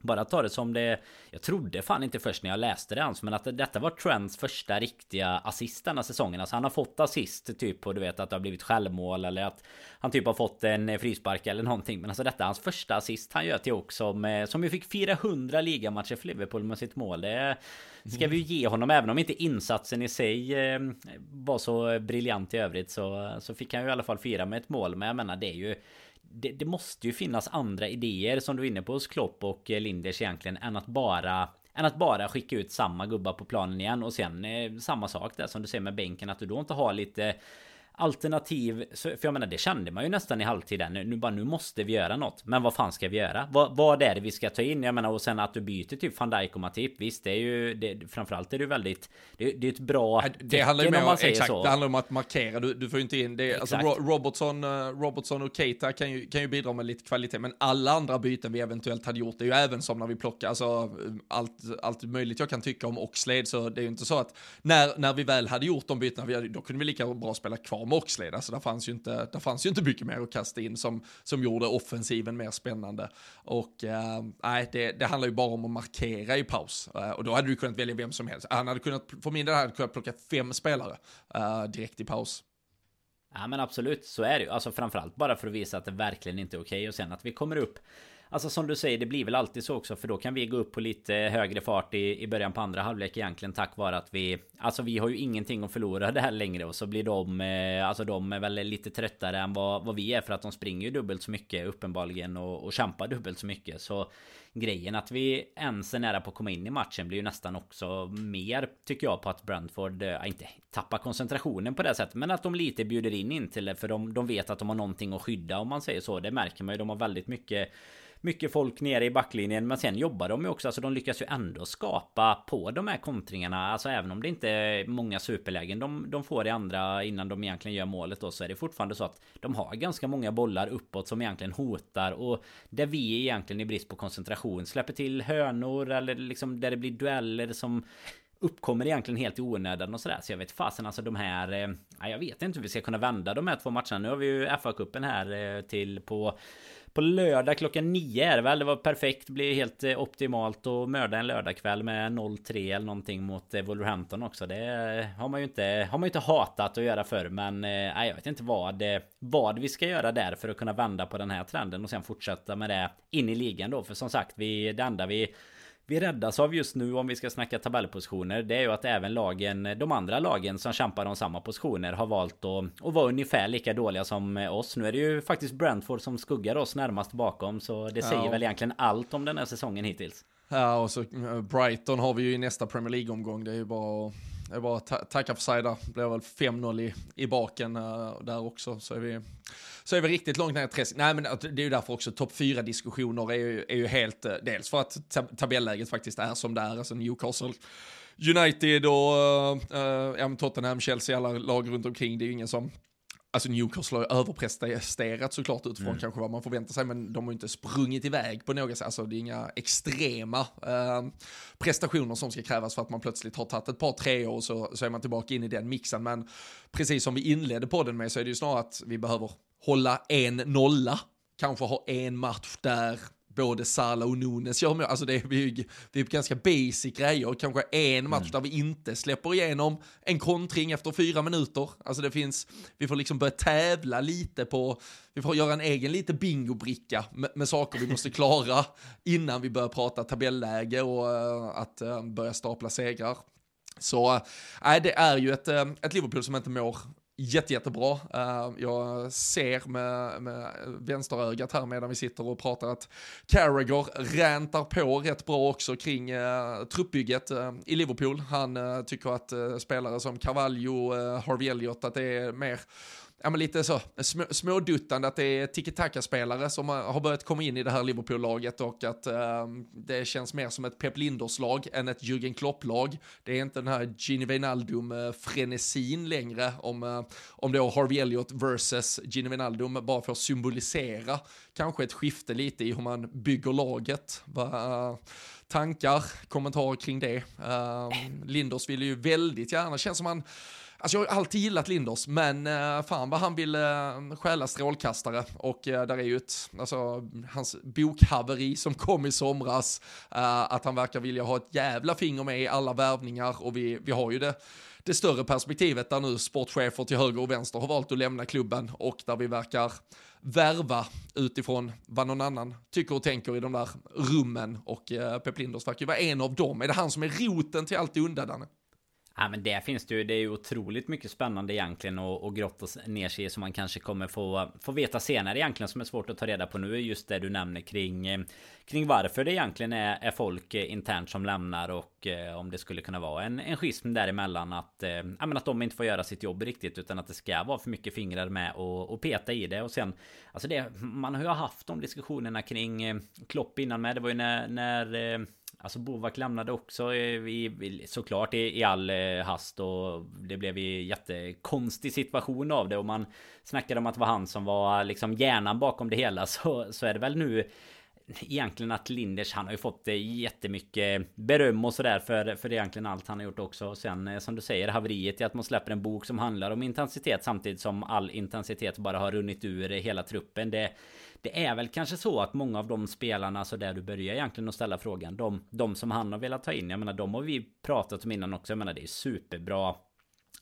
bara ta det som det Jag trodde fan inte först när jag läste det ens Men att detta var Trents första riktiga assist denna säsongen. Alltså han har fått assist typ på du vet att det har blivit självmål Eller att han typ har fått en eh, frispark eller någonting. Men alltså detta är hans första assist han gör till också som, som ju fick 400 ligamatcher för Liverpool med sitt mål. Det ska vi ju ge honom. Även om inte insatsen i sig eh, var så briljant i övrigt så, så fick han ju i alla fall fira med ett mål. Men jag menar det är ju det, det, måste ju finnas andra idéer som du är inne på hos Klopp och eh, Linders egentligen än att bara än att bara skicka ut samma gubbar på planen igen och sen eh, samma sak där som du säger med bänken att du då inte har lite alternativ. För jag menar det kände man ju nästan i halvtid där. Nu, bara nu måste vi göra något. Men vad fan ska vi göra? Vad, vad är det vi ska ta in? Jag menar och sen att du byter typ van Dijk och Matip. Visst det är ju det, framförallt är det ju väldigt. Det, det är ett bra. Det, det handlar ju mer om, exakt, så. det handlar om att markera. Du, du får ju inte in det. Alltså Robertson, uh, Robertson och Keita kan ju, kan ju bidra med lite kvalitet. Men alla andra byten vi eventuellt hade gjort är ju även som när vi plockar. Alltså allt, allt möjligt jag kan tycka om Oxlade. Så det är ju inte så att när, när vi väl hade gjort de bytena. Då kunde vi lika bra spela kvar var Moxley, så alltså, där fanns ju inte, där fanns ju inte mycket mer att kasta in som, som gjorde offensiven mer spännande. Och eh, nej, det, det handlar ju bara om att markera i paus. Uh, och då hade du kunnat välja vem som helst. Han hade kunnat, för min del hade kunnat plocka fem spelare uh, direkt i paus. Ja men absolut, så är det ju. Alltså framförallt bara för att visa att det verkligen inte är okej. Okay. Och sen att vi kommer upp Alltså som du säger, det blir väl alltid så också för då kan vi gå upp på lite högre fart i, i början på andra halvlek egentligen tack vare att vi Alltså vi har ju ingenting att förlora det här längre och så blir de eh, Alltså de är väl lite tröttare än vad, vad vi är för att de springer ju dubbelt så mycket uppenbarligen och, och kämpar dubbelt så mycket. Så Grejen att vi ens är nära på att komma in i matchen blir ju nästan också mer tycker jag på att Brentford äh, inte tappar koncentrationen på det sättet men att de lite bjuder in in till det för de, de vet att de har någonting att skydda om man säger så. Det märker man ju de har väldigt mycket mycket folk nere i backlinjen. Men sen jobbar de ju också. Alltså de lyckas ju ändå skapa på de här kontringarna. Alltså även om det inte är många superlägen de, de får i andra innan de egentligen gör målet då. Så är det fortfarande så att de har ganska många bollar uppåt som egentligen hotar. Och där vi egentligen i brist på koncentration släpper till hönor eller liksom där det blir dueller som uppkommer egentligen helt i onödan och sådär. Så jag vet fasen alltså de här... Eh, jag vet inte hur vi ska kunna vända de här två matcherna. Nu har vi ju FA-cupen här eh, till på på lördag klockan nio är det väl. Det var perfekt. Blir helt eh, optimalt att mörda en lördagkväll med 0-3 eller någonting mot eh, Wolverhampton också. Det eh, har man ju inte, har man inte hatat att göra förr. Men eh, jag vet inte vad, vad vi ska göra där för att kunna vända på den här trenden och sen fortsätta med det in i ligan då. För som sagt, vi, det enda vi vi räddas av just nu om vi ska snacka tabellpositioner Det är ju att även lagen De andra lagen som kämpar om samma positioner Har valt att, att vara ungefär lika dåliga som oss. Nu är det ju faktiskt Brentford som skuggar oss närmast bakom Så det säger ja. väl egentligen allt om den här säsongen hittills. Ja och så eh, Brighton har vi ju i nästa Premier League-omgång. Det är ju bara att det är bara att tacka för sig där. Blev blir väl 5-0 i, i baken uh, där också. Så är, vi, så är vi riktigt långt ner i träsket. Nej men det är ju därför också topp 4-diskussioner är ju, är ju helt, uh, dels för att tab tabelläget faktiskt är som det är. Alltså Newcastle United och uh, Tottenham, Chelsea, alla lag runt omkring, det är ju ingen som Alltså Newcastle har överpresterat såklart utifrån mm. kanske vad man förväntar sig, men de har inte sprungit iväg på något sätt. Alltså det är inga extrema eh, prestationer som ska krävas för att man plötsligt har tagit ett par tre år och så, så är man tillbaka in i den mixen. Men precis som vi inledde podden med så är det ju snarare att vi behöver hålla en nolla kanske ha en match där både Salah och Nunes gör mål. Alltså det är, vi, det är ganska basic grejer. Kanske en match mm. där vi inte släpper igenom en kontring efter fyra minuter. Alltså det finns, vi får liksom börja tävla lite på, vi får göra en egen lite bingobricka med, med saker vi måste klara [laughs] innan vi börjar prata tabelläge och uh, att uh, börja stapla segrar. Så äh, det är ju ett, ett Liverpool som inte mår jätte, jättebra. Eh, jag ser med, med vänsterögat här medan vi sitter och pratar att Carragher räntar på rätt bra också kring eh, truppbygget eh, i Liverpool. Han eh, tycker att eh, spelare som Carvalho, eh, Harvey Elliott, att det är mer ja, men lite så sm småduttande att det är tiki-taka-spelare som har börjat komma in i det här Liverpool-laget och att eh, det känns mer som ett Pep Linders-lag än ett Jürgen Klopp-lag. Det är inte den här Gini Wijnaldum-frenesin eh, längre om, eh, om då Harvey Elliott versus Gini Wijnaldum bara för att symbolisera kanske ett skifte lite i hur man bygger laget. Va, eh, tankar, kommentarer kring det. Ehm, Linders vill ju väldigt gärna, känns som han Alltså jag har alltid gillat Linders, men eh, fan vad han vill eh, stjäla strålkastare och eh, där är ju ett, alltså hans bokhaveri som kom i somras, att han verkar vilja ha ett jävla finger med i alla värvningar och vi, vi har ju det det större perspektivet där nu sportchefer till höger och vänster har valt att lämna klubben och där vi verkar värva utifrån vad någon annan tycker och tänker i de där rummen och eh, Pep Linders verkar ju vara en av dem. Är det han som är roten till allt det onda, Danne? Ja men det finns det ju, det är ju otroligt mycket spännande egentligen och, och grotta ner sig i som man kanske kommer få, få veta senare egentligen som är svårt att ta reda på nu. Just det du nämner kring eh, Kring varför det egentligen är, är folk eh, internt som lämnar och eh, om det skulle kunna vara en, en schism däremellan att, eh, ja, men att de inte får göra sitt jobb riktigt utan att det ska vara för mycket fingrar med och, och peta i det. Och sen Alltså det, man har ju haft de diskussionerna kring eh, Klopp innan med, det var ju när, när eh, Alltså Bovak lämnade också i, såklart i, i all eh, hast och det blev en jättekonstig situation av det och man snackade om att det var han som var liksom hjärnan bakom det hela [laughs] så, så är det väl nu egentligen att Linders han har ju fått eh, jättemycket beröm och sådär för, för egentligen allt han har gjort också. Sen eh, som du säger haveriet i att man släpper en bok som handlar om intensitet samtidigt som all intensitet bara har runnit ur hela truppen. Det, det är väl kanske så att många av de spelarna, så där du börjar egentligen att ställa frågan, de, de som han har velat ta in, jag menar de har vi pratat om innan också, jag menar det är superbra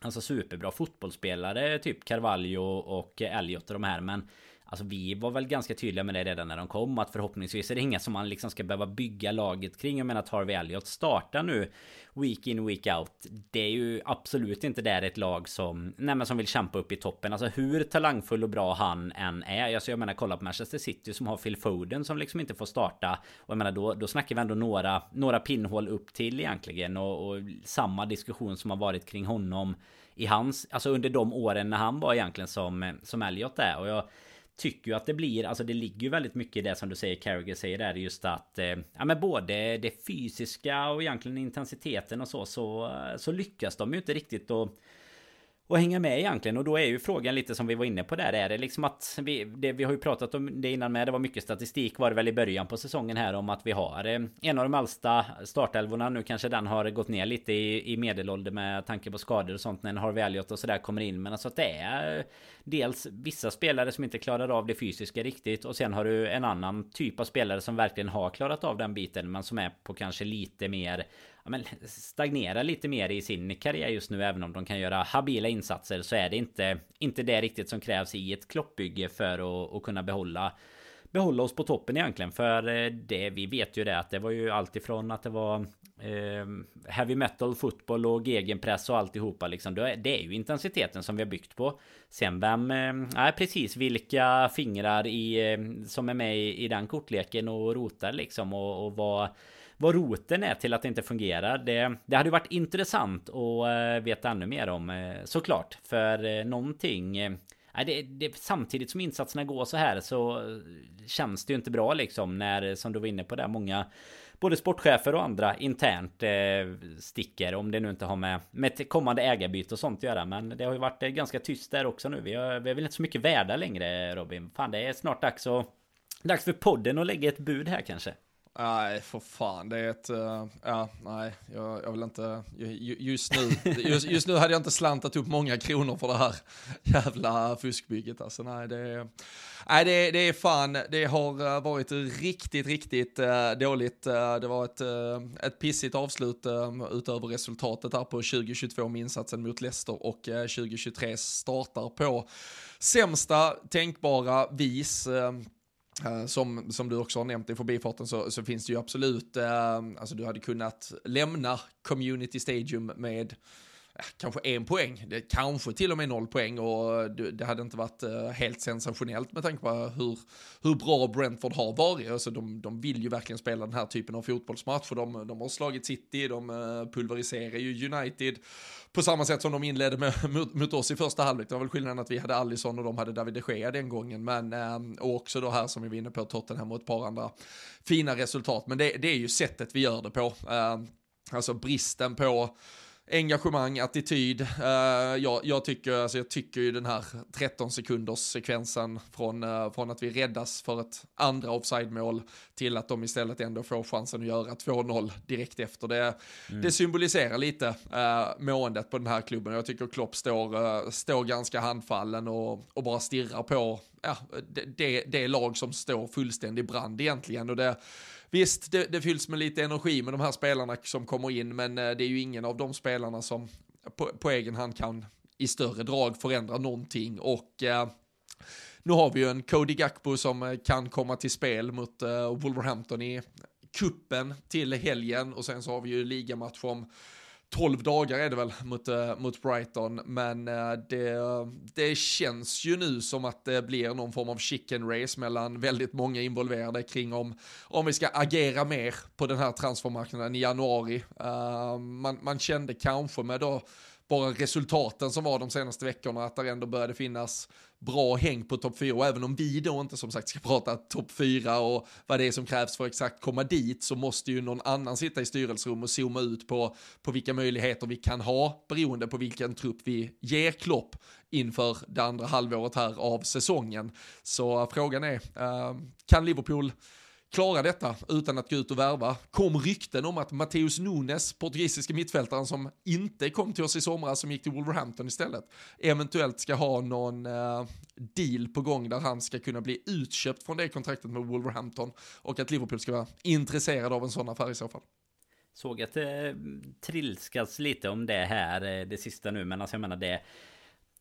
Alltså superbra fotbollsspelare, typ Carvalho och Elliot och de här men Alltså vi var väl ganska tydliga med det redan när de kom att förhoppningsvis är det inga som man liksom ska behöva bygga laget kring. Jag menar att Harvey Elliot startar nu Week in week out. Det är ju absolut inte där ett lag som Nej men som vill kämpa upp i toppen. Alltså hur talangfull och bra han än är. Alltså jag menar kolla på Manchester City som har Phil Foden som liksom inte får starta. Och jag menar då, då snackar vi ändå några Några pinnhål upp till egentligen. Och, och samma diskussion som har varit kring honom i hans, alltså under de åren när han var egentligen som, som Elliot är. Och jag tycker ju att det blir, alltså det ligger ju väldigt mycket i det som du säger, Carragher säger där, just att eh, ja men både det fysiska och egentligen intensiteten och så, så, så lyckas de ju inte riktigt att och hänga med egentligen. Och då är ju frågan lite som vi var inne på där. Är det liksom att vi, det, vi har ju pratat om det innan med. Det var mycket statistik var det väl i början på säsongen här om att vi har eh, en av de äldsta startelvorna. Nu kanske den har gått ner lite i, i medelålder med tanke på skador och sånt när Harvey Elliot och sådär kommer in. Men alltså att det är eh, dels vissa spelare som inte klarar av det fysiska riktigt och sen har du en annan typ av spelare som verkligen har klarat av den biten men som är på kanske lite mer ja, men stagnerar lite mer i sin karriär just nu även om de kan göra habila insatser så är det inte inte det riktigt som krävs i ett kloppbygge för att, att kunna behålla behålla oss på toppen egentligen. För eh, det vi vet ju det att det var ju alltifrån att det var eh, heavy metal fotboll och gegenpress och alltihopa liksom. Det är ju intensiteten som vi har byggt på. Sen vem eh, precis vilka fingrar i eh, som är med i, i den kortleken och rotar liksom och, och vad vad roten är till att det inte fungerar. Det, det hade varit intressant att eh, veta ännu mer om eh, såklart. För eh, någonting det, det, samtidigt som insatserna går så här så känns det ju inte bra liksom när, som du var inne på där, många både sportchefer och andra internt eh, sticker om det nu inte har med, med ett kommande ägarbyte och sånt att göra. Men det har ju varit eh, ganska tyst där också nu. Vi, har, vi är väl inte så mycket värda längre Robin. Fan det är snart dags och, Dags för podden att lägga ett bud här kanske. Nej, för fan, det är ett, uh, ja, nej, jag, jag vill inte, just nu, [laughs] just, just, nu hade jag inte slantat upp många kronor för det här jävla fuskbygget. Alltså, nej det är, nej det, det är fan, det har eh, varit riktigt, riktigt uh, dåligt, uh, det var ett, ett pissigt avslut utöver resultatet här på 2022 med insatsen mot Leicester och 2023 startar på sämsta tänkbara vis, Eh, som, som du också har nämnt i förbifarten så, så finns det ju absolut, eh, alltså du hade kunnat lämna Community Stadium med kanske en poäng, det kanske till och med noll poäng och eh, det hade inte varit eh, helt sensationellt med tanke på hur, hur bra Brentford har varit. Alltså de, de vill ju verkligen spela den här typen av fotbollsmatch de, de har slagit City, de eh, pulveriserar ju United på samma sätt som de inledde med, [laughs] mot, mot oss i första halvlek. Det var väl skillnaden att vi hade Allison och de hade David de Gea den gången, men och också då här som vi var inne på Tottenham och ett par andra fina resultat. Men det, det är ju sättet vi gör det på. Alltså bristen på engagemang, attityd. Uh, jag, jag, tycker, alltså jag tycker ju den här 13 sekunders sekvensen från, uh, från att vi räddas för ett andra offside-mål till att de istället ändå får chansen att göra 2-0 direkt efter. Det, mm. det symboliserar lite uh, måendet på den här klubben. Jag tycker Klopp står, uh, står ganska handfallen och, och bara stirrar på ja, det, det, det lag som står fullständig brand egentligen. Och det, Visst, det, det fylls med lite energi med de här spelarna som kommer in, men eh, det är ju ingen av de spelarna som på, på egen hand kan i större drag förändra någonting. Och eh, nu har vi ju en Cody Gakpo som eh, kan komma till spel mot eh, Wolverhampton i kuppen till helgen och sen så har vi ju ligamatch om 12 dagar är det väl mot, eh, mot Brighton, men eh, det, det känns ju nu som att det blir någon form av chicken race mellan väldigt många involverade kring om, om vi ska agera mer på den här transfermarknaden i januari. Uh, man, man kände kanske med då bara resultaten som var de senaste veckorna, att det ändå började finnas bra häng på topp 4 och även om vi då inte som sagt ska prata topp 4 och vad det är som krävs för att exakt komma dit så måste ju någon annan sitta i styrelserum och zooma ut på, på vilka möjligheter vi kan ha beroende på vilken trupp vi ger Klopp inför det andra halvåret här av säsongen. Så eh, frågan är, eh, kan Liverpool klara detta utan att gå ut och värva. Kom rykten om att Mateus Nunes, portugisiska mittfältaren som inte kom till oss i somras, som gick till Wolverhampton istället, eventuellt ska ha någon eh, deal på gång där han ska kunna bli utköpt från det kontraktet med Wolverhampton och att Liverpool ska vara intresserad av en sån affär i så fall. Såg att det trilskas lite om det här eh, det sista nu men alltså jag menar det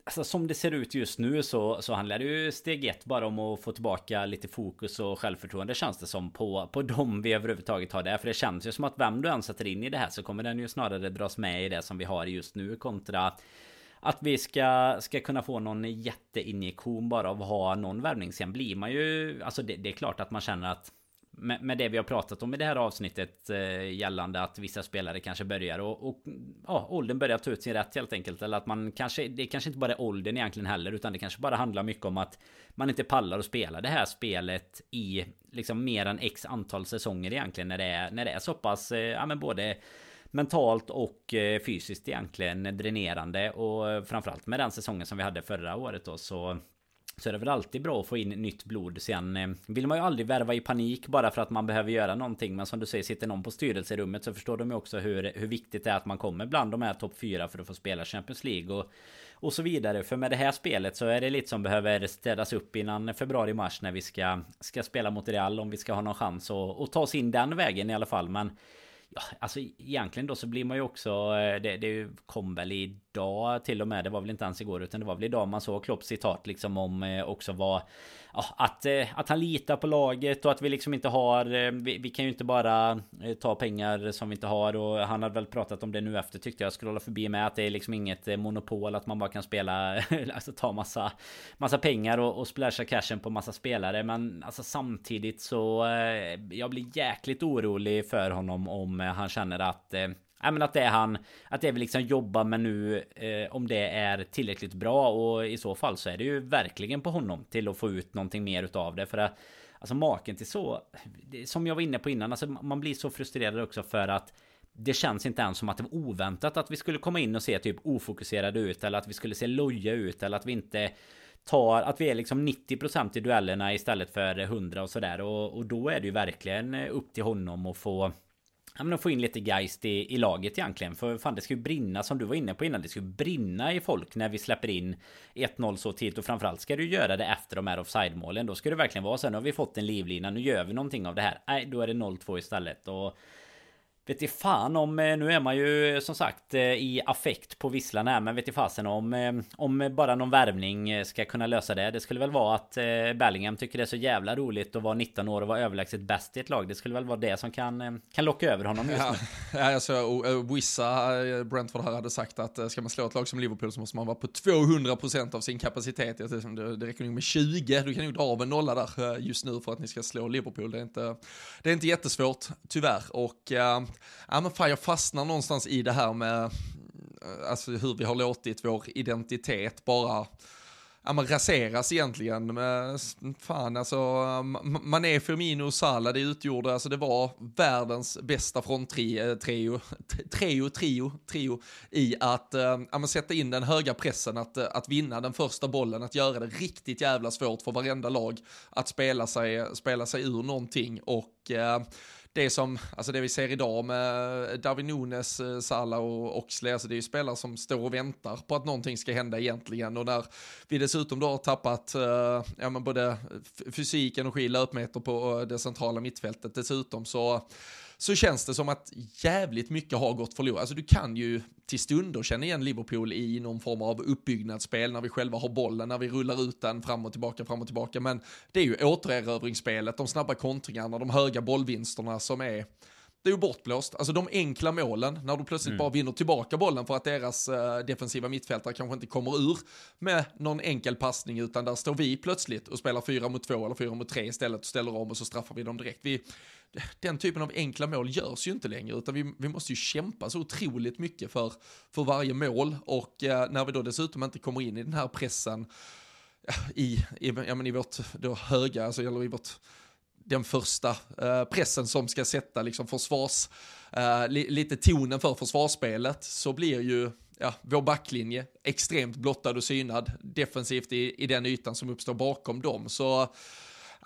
Alltså som det ser ut just nu så, så handlar det ju steg ett bara om att få tillbaka lite fokus och självförtroende känns det som på, på dem vi överhuvudtaget har där. För det känns ju som att vem du än sätter in i det här så kommer den ju snarare dras med i det som vi har just nu kontra att vi ska, ska kunna få någon jätteinjektion bara av att ha någon värvning. Sen blir man ju, alltså det, det är klart att man känner att med, med det vi har pratat om i det här avsnittet eh, gällande att vissa spelare kanske börjar och, och ja, åldern börjar ta ut sin rätt helt enkelt. Eller att man kanske, det kanske inte bara är åldern egentligen heller utan det kanske bara handlar mycket om att man inte pallar att spela det här spelet i liksom mer än x antal säsonger egentligen när det är, när det är så pass, eh, ja men både mentalt och eh, fysiskt egentligen dränerande och eh, framförallt med den säsongen som vi hade förra året då så så är det väl alltid bra att få in nytt blod. Sen eh, vill man ju aldrig värva i panik bara för att man behöver göra någonting. Men som du säger, sitter någon på styrelserummet så förstår de ju också hur, hur viktigt det är att man kommer bland de här topp 4 för att få spela Champions League och, och så vidare. För med det här spelet så är det lite som behöver städas upp innan februari-mars när vi ska, ska spela mot Real Om vi ska ha någon chans att, att ta oss in den vägen i alla fall. Men Ja, alltså egentligen då så blir man ju också... Eh, det, det kom väl i idag till och med. Det var väl inte ens igår utan det var väl idag man såg Klopps citat liksom om eh, också vad ja, att, eh, att han litar på laget och att vi liksom inte har eh, vi, vi, kan ju inte bara eh, ta pengar som vi inte har. Och han hade väl pratat om det nu efter tyckte jag. Scrollade förbi med att det är liksom inget eh, monopol att man bara kan spela [laughs] alltså ta massa massa pengar och, och splasha cashen på massa spelare. Men alltså samtidigt så eh, jag blir jäkligt orolig för honom om han känner att Ja, men att det är han Att det vi liksom jobbar med nu eh, Om det är tillräckligt bra. Och i så fall så är det ju verkligen på honom Till att få ut någonting mer utav det. För att Alltså maken till så Som jag var inne på innan alltså man blir så frustrerad också för att det känns inte ens som att det var oväntat att vi skulle komma in och se typ ofokuserade ut eller att vi skulle se loja ut eller att vi inte tar att vi är liksom 90% i duellerna istället för 100 och sådär. Och, och då är det ju verkligen eh, upp till honom att få Ja men att få in lite geist i, i laget egentligen. För fan det ska ju brinna som du var inne på innan Det ska ju brinna i folk när vi släpper in 1-0 så tidigt. Och framförallt ska du göra det efter de här offside-målen. Då ska det verkligen vara så här Nu har vi fått en livlina Nu gör vi någonting av det här. Nej då är det 0-2 istället. Och Vet i fan om, eh, nu är man ju eh, som sagt eh, i affekt på visslan här Men vet i fasen om, om bara någon värvning ska kunna lösa det. Det skulle väl vara att Bellingham tycker det är så jävla roligt att vara 19 år och vara överlägset bäst i ett lag. Det skulle väl vara det som kan, kan locka över honom just nu. Ja, jag såg Wissa, Brentford här hade sagt att ska man slå ett lag som Liverpool så måste man vara på 200% av sin kapacitet. Det, det räcker nog med 20, du kan nog dra av en nolla där just nu för att ni ska slå Liverpool. Det är inte, det är inte jättesvårt, tyvärr. Och ja men fan jag fastnar någonstans i det här med, eh, alltså hur vi har låtit vår identitet bara, ja men raseras egentligen. Men, eh, fan alltså, Mané, Firmino och Salah, det utgjorde, alltså det var världens bästa fronttrio, trio, trio, trio, trio i att eh, ja, sätta in den höga pressen, att, att vinna den första bollen, att göra det riktigt jävla svårt för varenda lag att spela sig, spela sig ur någonting och äh, det som, alltså det vi ser idag med eh, Darwin Nunes, eh, Sala Salah och Oxley, alltså det är ju spelare som står och väntar på att någonting ska hända egentligen. Och när vi dessutom då har tappat eh, ja, men både fysik, energi, löpmeter på det centrala mittfältet dessutom så så känns det som att jävligt mycket har gått förlorat. Alltså du kan ju till stunder känna igen Liverpool i någon form av uppbyggnadsspel när vi själva har bollen, när vi rullar ut den fram och tillbaka, fram och tillbaka. Men det är ju återerövringsspelet, de snabba kontringarna, de höga bollvinsterna som är det är ju bortblåst. Alltså de enkla målen, när du plötsligt mm. bara vinner tillbaka bollen för att deras uh, defensiva mittfältare kanske inte kommer ur med någon enkel passning, utan där står vi plötsligt och spelar fyra mot två eller fyra mot tre istället och ställer om och så straffar vi dem direkt. Vi, den typen av enkla mål görs ju inte längre, utan vi, vi måste ju kämpa så otroligt mycket för, för varje mål och uh, när vi då dessutom inte kommer in i den här pressen i, i, ja, men i vårt då höga, alltså, eller i vårt den första eh, pressen som ska sätta liksom försvars, eh, li, lite tonen för försvarsspelet så blir ju ja, vår backlinje extremt blottad och synad defensivt i, i den ytan som uppstår bakom dem. Så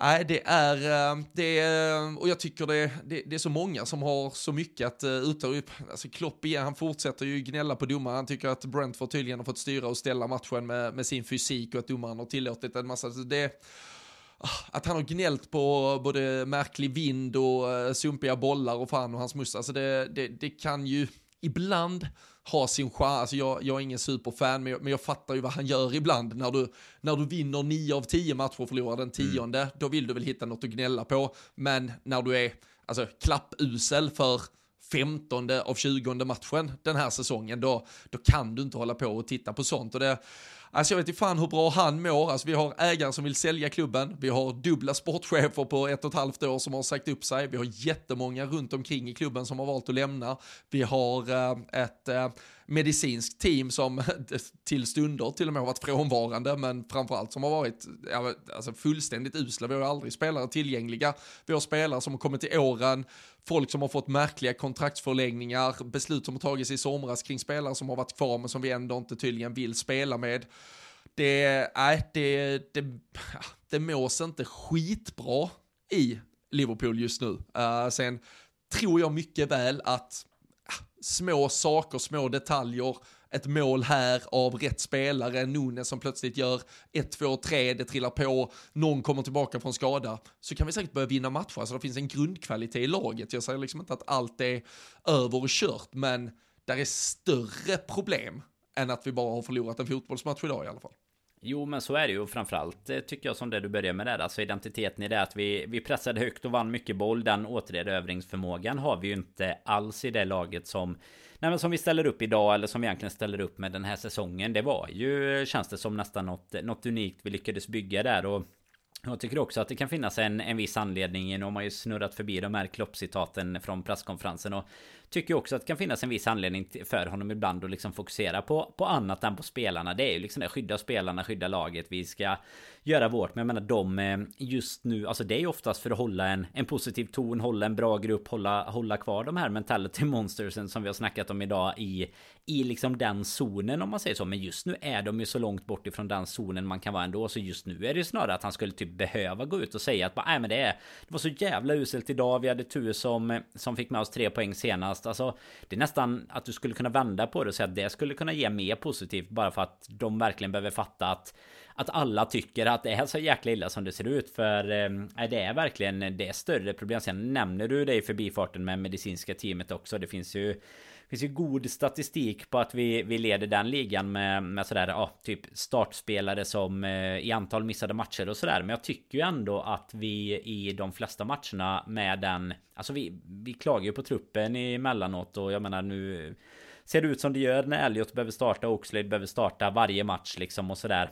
Nej, det är, eh, det är, och jag tycker det, det, det, är så många som har så mycket att uttala upp. Alltså Klopp igen, han fortsätter ju gnälla på domaren. Han tycker att Brentford tydligen har fått styra och ställa matchen med, med sin fysik och att domaren har tillåtit en massa, det att han har gnällt på både märklig vind och uh, sumpiga bollar och fan och hans mus. Alltså det, det, det kan ju ibland ha sin chans. Alltså jag, jag är ingen superfan, men jag, men jag fattar ju vad han gör ibland. När du, när du vinner nio av tio matcher och förlorar den tionde, mm. då vill du väl hitta något att gnälla på. Men när du är alltså, klappusel för femtonde av tjugonde matchen den här säsongen, då, då kan du inte hålla på och titta på sånt. Och det, Alltså jag vet inte fan hur bra han mår. Alltså vi har ägare som vill sälja klubben. Vi har dubbla sportchefer på ett och ett halvt år som har sagt upp sig. Vi har jättemånga runt omkring i klubben som har valt att lämna. Vi har eh, ett eh, medicinskt team som [laughs] till stunder till och med har varit frånvarande, men framförallt som har varit ja, alltså fullständigt usla. Vi har aldrig spelare tillgängliga. Vi har spelare som har kommit till åren, folk som har fått märkliga kontraktsförlängningar, beslut som har tagits i somras kring spelare som har varit kvar men som vi ändå inte tydligen vill spela med. Det, nej, det, det, det mås inte skitbra i Liverpool just nu. Uh, sen tror jag mycket väl att ah, små saker, små detaljer, ett mål här av rätt spelare, Nunes som plötsligt gör 1, 2, 3, det trillar på, någon kommer tillbaka från skada, så kan vi säkert börja vinna matcher. Alltså det finns en grundkvalitet i laget. Jag säger liksom inte att allt är över och kört, men där är större problem än att vi bara har förlorat en fotbollsmatch idag i alla fall. Jo men så är det ju. Framförallt eh, tycker jag som det du börjar med där. Alltså identiteten i det att vi, vi pressade högt och vann mycket boll. Den återerövringsförmågan har vi ju inte alls i det laget som Nej men som vi ställer upp idag eller som vi egentligen ställer upp med den här säsongen. Det var ju eh, känns det som nästan något, något unikt vi lyckades bygga där. Och jag tycker också att det kan finnas en, en viss anledning. Nu har man ju snurrat förbi de här kloppcitaten från presskonferensen. Och tycker också att det kan finnas en viss anledning för honom ibland att liksom fokusera på, på annat än på spelarna. Det är ju liksom det, skydda spelarna, skydda laget. Vi ska göra vårt. Men jag menar de eh, just nu, alltså det är ju oftast för att hålla en, en positiv ton, hålla en bra grupp, hålla, hålla kvar de här mentality [laughs] monstersen som vi har snackat om idag i, i liksom den zonen om man säger så. Men just nu är de ju så långt bort ifrån den zonen man kan vara ändå. Så just nu är det ju snarare att han skulle typ behöva gå ut och säga att nej men det är Det var så jävla uselt idag. Vi hade tur som, som fick med oss tre poäng senast. Alltså det är nästan att du skulle kunna vända på det och säga att det skulle kunna ge mer positivt bara för att de verkligen behöver fatta att att alla tycker att det är så jäkla illa som det ser ut. För eh, det är verkligen det är större problem. Sen nämner du det i förbifarten med medicinska teamet också. Det finns ju finns ju god statistik på att vi, vi leder den ligan med, med sådär, ja, typ startspelare som eh, i antal missade matcher och sådär. Men jag tycker ju ändå att vi i de flesta matcherna med den, alltså vi, vi klagar ju på truppen emellanåt och jag menar nu eh, ser det ut som det gör när Elliot behöver starta, Oxlade behöver starta varje match liksom och sådär.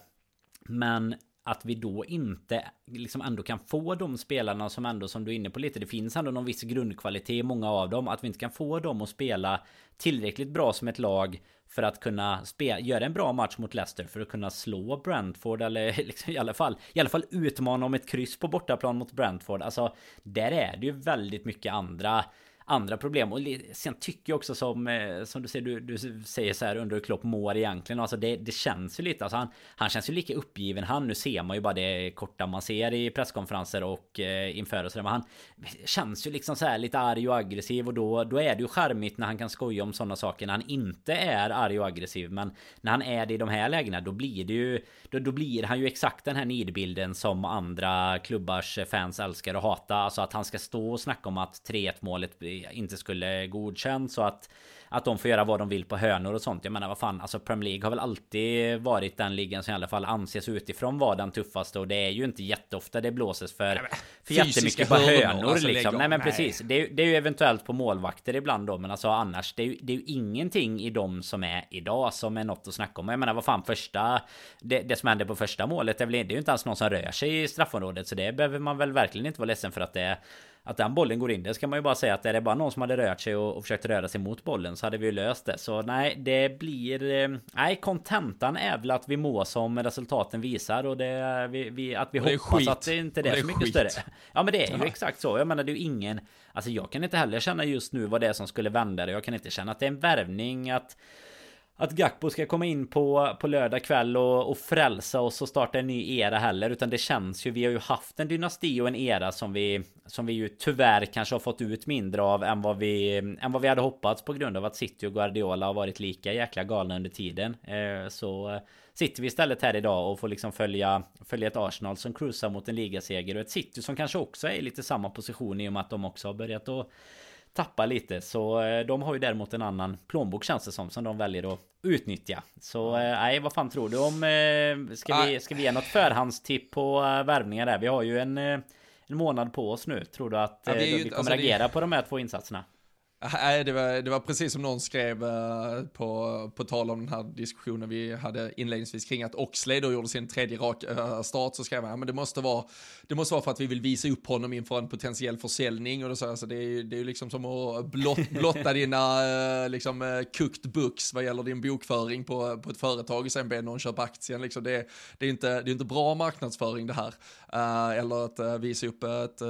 Men att vi då inte liksom ändå kan få de spelarna som ändå som du är inne på lite Det finns ändå någon viss grundkvalitet i många av dem Att vi inte kan få dem att spela tillräckligt bra som ett lag För att kunna spela, göra en bra match mot Leicester För att kunna slå Brentford eller [laughs] liksom i alla fall I alla fall utmana om ett kryss på bortaplan mot Brentford. Alltså Där är det ju väldigt mycket andra andra problem. Och sen tycker jag också som, eh, som du säger, du, du säger så här under hur Klopp mår egentligen. Alltså det, det känns ju lite, alltså han, han känns ju lika uppgiven han. Nu ser man ju bara det korta man ser i presskonferenser och eh, inför och sådär. Men han känns ju liksom så här lite arg och aggressiv och då, då är det ju charmigt när han kan skoja om sådana saker. När han inte är arg och aggressiv. Men när han är det i de här lägena då blir det ju, då, då blir han ju exakt den här nidbilden som andra klubbars fans älskar och hata. Alltså att han ska stå och snacka om att 3-1 målet inte skulle godkänns så att att de får göra vad de vill på hönor och sånt. Jag menar vad fan, alltså Premier League har väl alltid varit den ligan som i alla fall anses utifrån vara den tuffaste och det är ju inte jätteofta det blåses för, Nej, för jättemycket på hönor alltså, liksom. Nej men nej. precis. Det är, det är ju eventuellt på målvakter ibland då, men alltså annars det är, ju, det är ju ingenting i dem som är idag som är något att snacka om. Jag menar vad fan första det, det som hände på första målet det är, väl, det är ju inte ens någon som rör sig i straffområdet så det behöver man väl verkligen inte vara ledsen för att det är att den bollen går in. Det ska man ju bara säga att är det bara någon som hade rört sig och, och försökt röra sig mot bollen så hade vi ju löst det. Så nej, det blir... Eh, nej, kontentan är väl att vi må som resultaten visar och det... Vi, vi, att vi hoppas skit. att det inte är det, det är så mycket skit. större. Ja men det är ju exakt så. Jag menar det är ju ingen... Alltså jag kan inte heller känna just nu vad det är som skulle vända det. Jag kan inte känna att det är en värvning att att Gakpo ska komma in på, på lördag kväll och, och frälsa oss och starta en ny era heller. Utan det känns ju, vi har ju haft en dynasti och en era som vi, som vi ju tyvärr kanske har fått ut mindre av än vad vi, än vad vi hade hoppats på grund av att City och Guardiola har varit lika jäkla galna under tiden. Eh, så eh, sitter vi istället här idag och får liksom följa, följa ett Arsenal som cruisar mot en ligaseger och ett City som kanske också är i lite samma position i och med att de också har börjat att tappa lite. Så eh, de har ju däremot en annan plånbok känns det som. Som de väljer att utnyttja. Så eh, nej, vad fan tror du om... Eh, ska vi, ska vi ge något förhandstipp på värvningar där? Vi har ju en, en månad på oss nu. Tror du att ja, vi, vi kommer alltså, agera det... på de här två insatserna? Nej, det var, det var precis som någon skrev uh, på, på tal om den här diskussionen vi hade inledningsvis kring att Oxlade då gjorde sin tredje rak uh, start så skrev han, men det måste, vara, det måste vara för att vi vill visa upp honom inför en potentiell försäljning och då sa jag, alltså, det är ju det är liksom som att blott, [laughs] blotta dina uh, liksom, cooked books vad gäller din bokföring på, på ett företag och sen be någon köpa aktien. Liksom, det, det, är inte, det är inte bra marknadsföring det här. eller att visa upp ett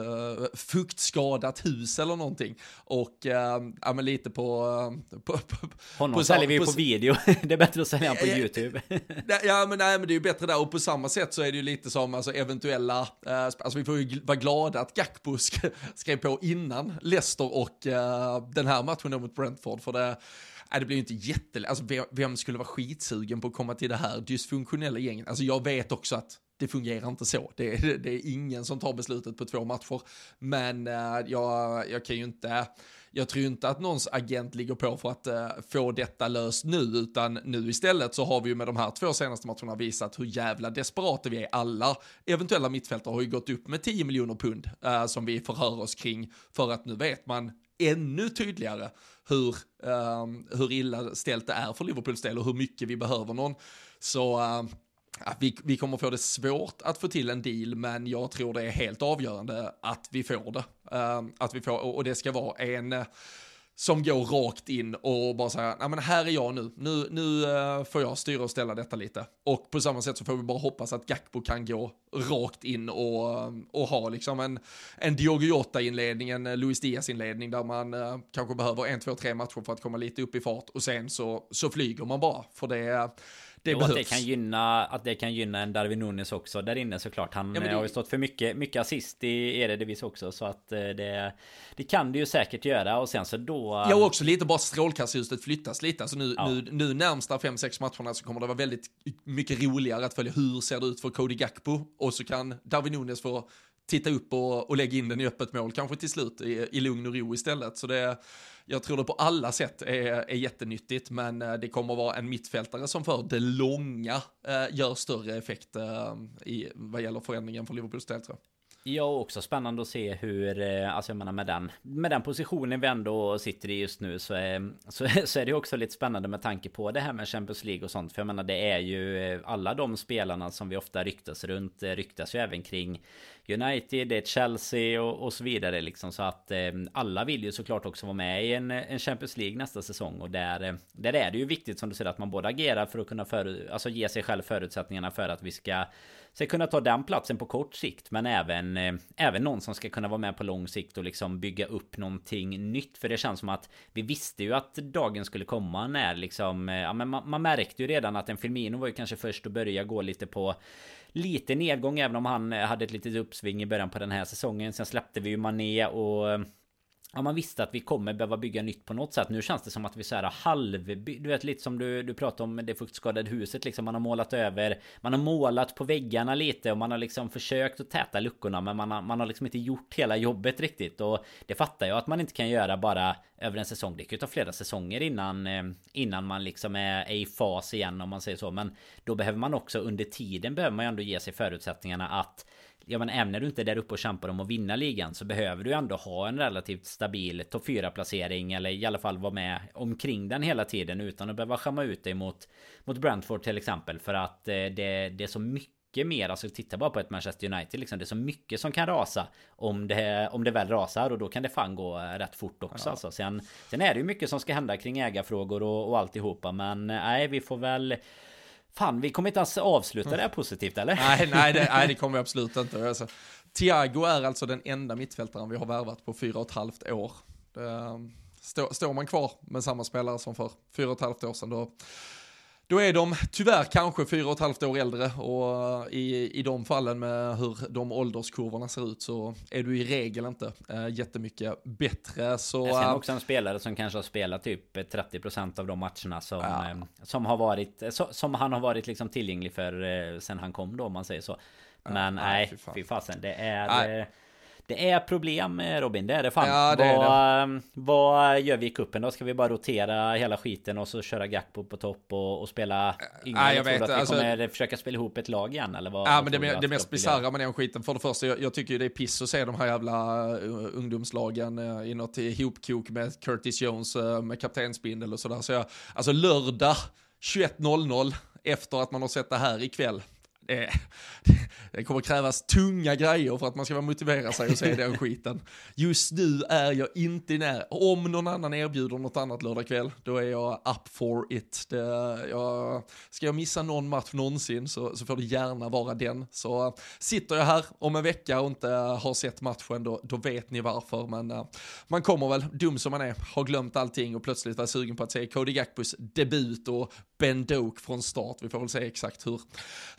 fuktskadat hus eller någonting. Och ja men lite på... på, på Honom på, säljer vi på, på, video, [laughs] det är bättre att sälja på YouTube. [laughs] ja men nej men det är ju bättre där och på samma sätt så är det ju lite som alltså eventuella, uh, alltså vi får ju vara glada att Gakpo [laughs] skrev på innan Leicester och uh, den här matchen mot Brentford för det Nej, det blir ju inte jätte... Alltså, vem skulle vara skitsugen på att komma till det här dysfunktionella gänget? Alltså, jag vet också att det fungerar inte så. Det, det, det är ingen som tar beslutet på två matcher. Men uh, jag, jag kan ju inte jag tror inte att någons agent ligger på för att eh, få detta löst nu, utan nu istället så har vi ju med de här två senaste matcherna visat hur jävla desperata vi är. Alla eventuella mittfältare har ju gått upp med 10 miljoner pund eh, som vi förhör oss kring, för att nu vet man ännu tydligare hur, eh, hur illa ställt det är för Liverpools del och hur mycket vi behöver någon. Så eh, vi, vi kommer få det svårt att få till en deal, men jag tror det är helt avgörande att vi får det. Ehm, att vi får, och det ska vara en eh, som går rakt in och bara säger, nej men här är jag nu, nu, nu eh, får jag styra och ställa detta lite. Och på samma sätt så får vi bara hoppas att Gakpo kan gå rakt in och, eh, och ha liksom en, en Diogo Jota-inledning, en Luis Diaz-inledning där man kanske behöver en, två, tre matcher för att komma lite upp i fart och sen så, så flyger man bara. För det det behövs. Att det, kan gynna, att det kan gynna en Darwin Nunes också där inne såklart. Han ja, det... har ju stått för mycket, mycket assist i Eredivis också. Så att eh, det, det kan det ju säkert göra. Och sen så då... Ja, och också lite bara strålkastljuset flyttas lite. Alltså nu, ja. nu, nu närmsta 5-6 matcherna så kommer det vara väldigt mycket roligare att följa hur ser det ut för Cody Gakpo. Och så kan Darwin Nunes få titta upp och, och lägga in den i öppet mål, kanske till slut i, i lugn och ro istället. Så det, jag tror det på alla sätt är, är jättenyttigt, men eh, det kommer vara en mittfältare som för det långa eh, gör större effekt eh, i, vad gäller förändringen för Liverpools del tror jag. Ja, också spännande att se hur, eh, alltså jag menar med den, med den positionen vi ändå sitter i just nu så är, eh, [laughs] så, så är det också lite spännande med tanke på det här med Champions League och sånt. För jag menar det är ju alla de spelarna som vi ofta ryktas runt, ryktas ju även kring United, det är Chelsea och, och så vidare liksom. Så att eh, alla vill ju såklart också vara med i en, en Champions League nästa säsong. Och där, eh, där är det ju viktigt som du säger att man både agerar för att kunna för, alltså ge sig själv förutsättningarna för att vi ska, ska kunna ta den platsen på kort sikt. Men även, eh, även någon som ska kunna vara med på lång sikt och liksom bygga upp någonting nytt. För det känns som att vi visste ju att dagen skulle komma när liksom, eh, ja men man, man märkte ju redan att en Firmino var ju kanske först att börja gå lite på lite nedgång även om han hade ett litet upp uppsving i början på den här säsongen. Sen släppte vi ju Mané och Ja man visste att vi kommer behöva bygga nytt på något sätt. Nu känns det som att vi så här halv... Du vet lite som du, du pratade om det fuktskadade huset liksom. Man har målat över... Man har målat på väggarna lite och man har liksom försökt att täta luckorna. Men man har, man har liksom inte gjort hela jobbet riktigt. Och det fattar jag att man inte kan göra bara över en säsong. Det kan ju ta flera säsonger innan, innan man liksom är, är i fas igen om man säger så. Men då behöver man också under tiden behöver man ju ändå ge sig förutsättningarna att ja men även när du inte är där uppe och kämpar om att vinna ligan så behöver du ändå ha en relativt stabil topp 4 placering eller i alla fall vara med omkring den hela tiden utan att behöva skämma ut dig mot mot Brentford till exempel för att eh, det, det är så mycket mer, alltså titta bara på ett Manchester United liksom. Det är så mycket som kan rasa om det, om det väl rasar och då kan det fan gå eh, rätt fort också. Ja. Alltså. Sen, sen är det ju mycket som ska hända kring ägarfrågor och, och alltihopa. Men eh, nej, vi får väl Fan, vi kommer inte ens avsluta det här positivt eller? Nej, [laughs] nej, det, nej, det kommer vi absolut inte. Alltså, Thiago är alltså den enda mittfältaren vi har värvat på fyra och ett halvt år. Det, stå, står man kvar med samma spelare som för fyra och ett halvt år sedan, då, då är de tyvärr kanske fyra och ett halvt år äldre och i, i de fallen med hur de ålderskurvorna ser ut så är du i regel inte äh, jättemycket bättre. Så, Jag ser också en spelare som kanske har spelat typ 30% av de matcherna som, ja. som, har varit, så, som han har varit liksom tillgänglig för sen han kom då om man säger så. Men ja, nej, fy fasen. Det är... Det är problem Robin, det är det fan. Ja, det vad, det. vad gör vi i kuppen då? Ska vi bara rotera hela skiten och så köra Gakpo på topp och, och spela yngre? Ja, jag vet, att vi alltså, kommer försöka spela ihop ett lag igen eller vad? Ja men det, det mest bisarra med den skiten, för det första, jag, jag tycker det är piss att se de här jävla uh, ungdomslagen uh, i något ihopkok med Curtis Jones med kaptensbindel och sådär. Så jag, alltså lördag 21.00 efter att man har sett det här ikväll det, [laughs] det kommer krävas tunga grejer för att man ska vara motivera sig och se den skiten. Just nu är jag inte när. Om någon annan erbjuder något annat lördag kväll, då är jag up for it. Det, jag, ska jag missa någon match någonsin så, så får det gärna vara den. Så eh, sitter jag här om en vecka och inte eh, har sett matchen, då, då vet ni varför. Men eh, man kommer väl, dum som man är, har glömt allting och plötsligt vara sugen på att se Cody Gakbus debut och Ben Doak från start. Vi får väl se exakt hur,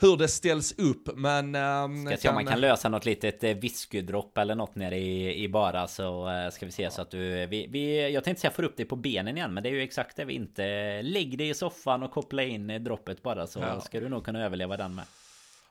hur det ställs upp. Men... Um, ska se om man kan lösa något litet eh, whiskydropp eller något nere i, i bara så uh, ska vi se ja. så att du... Vi, vi, jag tänkte säga får upp dig på benen igen men det är ju exakt det vi inte... Lägg dig i soffan och koppla in droppet bara så ja. ska du nog kunna överleva den med.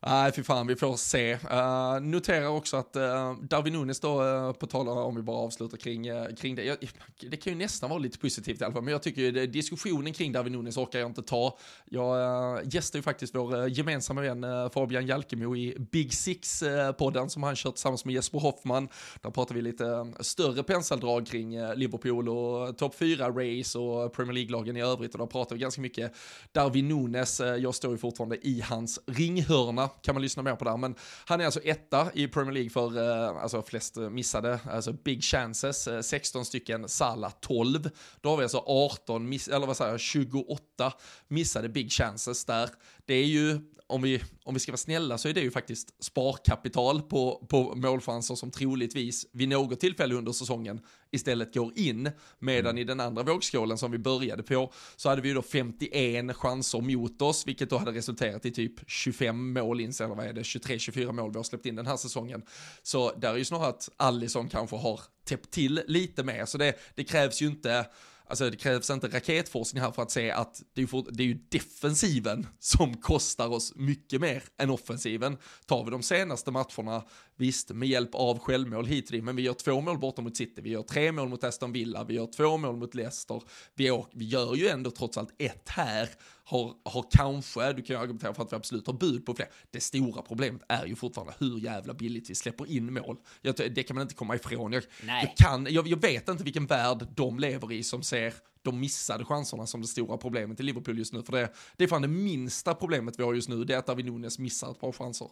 Nej, fy fan, vi får se. Uh, noterar också att uh, Darwin Nunes då, uh, på tal om vi bara avslutar kring, uh, kring det, jag, det kan ju nästan vara lite positivt i alla fall, men jag tycker ju diskussionen kring Darwin Nunes orkar jag inte ta. Jag uh, gästar ju faktiskt vår uh, gemensamma vän uh, Fabian Jalkemo i Big Six-podden som han kört tillsammans med Jesper Hoffman. Där pratar vi lite större penseldrag kring Liverpool och topp 4-race och Premier League-lagen i övrigt och då pratar vi ganska mycket Darwin Nunes. jag står ju fortfarande i hans ringhörna kan man lyssna mer på där. Men han är alltså etta i Premier League för eh, alltså flest missade, alltså big chances, eh, 16 stycken, Salah 12. Då har vi alltså 18, miss, eller vad säger jag, 28 missade big chances där. Det är ju om vi, om vi ska vara snälla så är det ju faktiskt sparkapital på, på målchanser som troligtvis vid något tillfälle under säsongen istället går in. Medan mm. i den andra vågskålen som vi började på så hade vi ju då 51 chanser mot oss, vilket då hade resulterat i typ 25 mål in, eller vad är det, 23-24 mål vi har släppt in den här säsongen. Så där är ju snarare att Allison kanske har täppt till lite mer, så det, det krävs ju inte Alltså det krävs inte raketforskning här för att se att det är, för, det är ju defensiven som kostar oss mycket mer än offensiven. Tar vi de senaste matcherna, visst med hjälp av självmål hit och dit, men vi gör två mål borta mot City, vi gör tre mål mot Aston Villa, vi gör två mål mot Leicester, vi, vi gör ju ändå trots allt ett här har, har kanske, du kan ju argumentera för att vi absolut har bud på fler. Det stora problemet är ju fortfarande hur jävla billigt vi släpper in mål. Jag, det kan man inte komma ifrån. Jag, jag kan, jag, jag, vet inte vilken värld de lever i som ser de missade chanserna som det stora problemet i Liverpool just nu. För det, det är fan det minsta problemet vi har just nu, det är att David Nunes missar ett par chanser.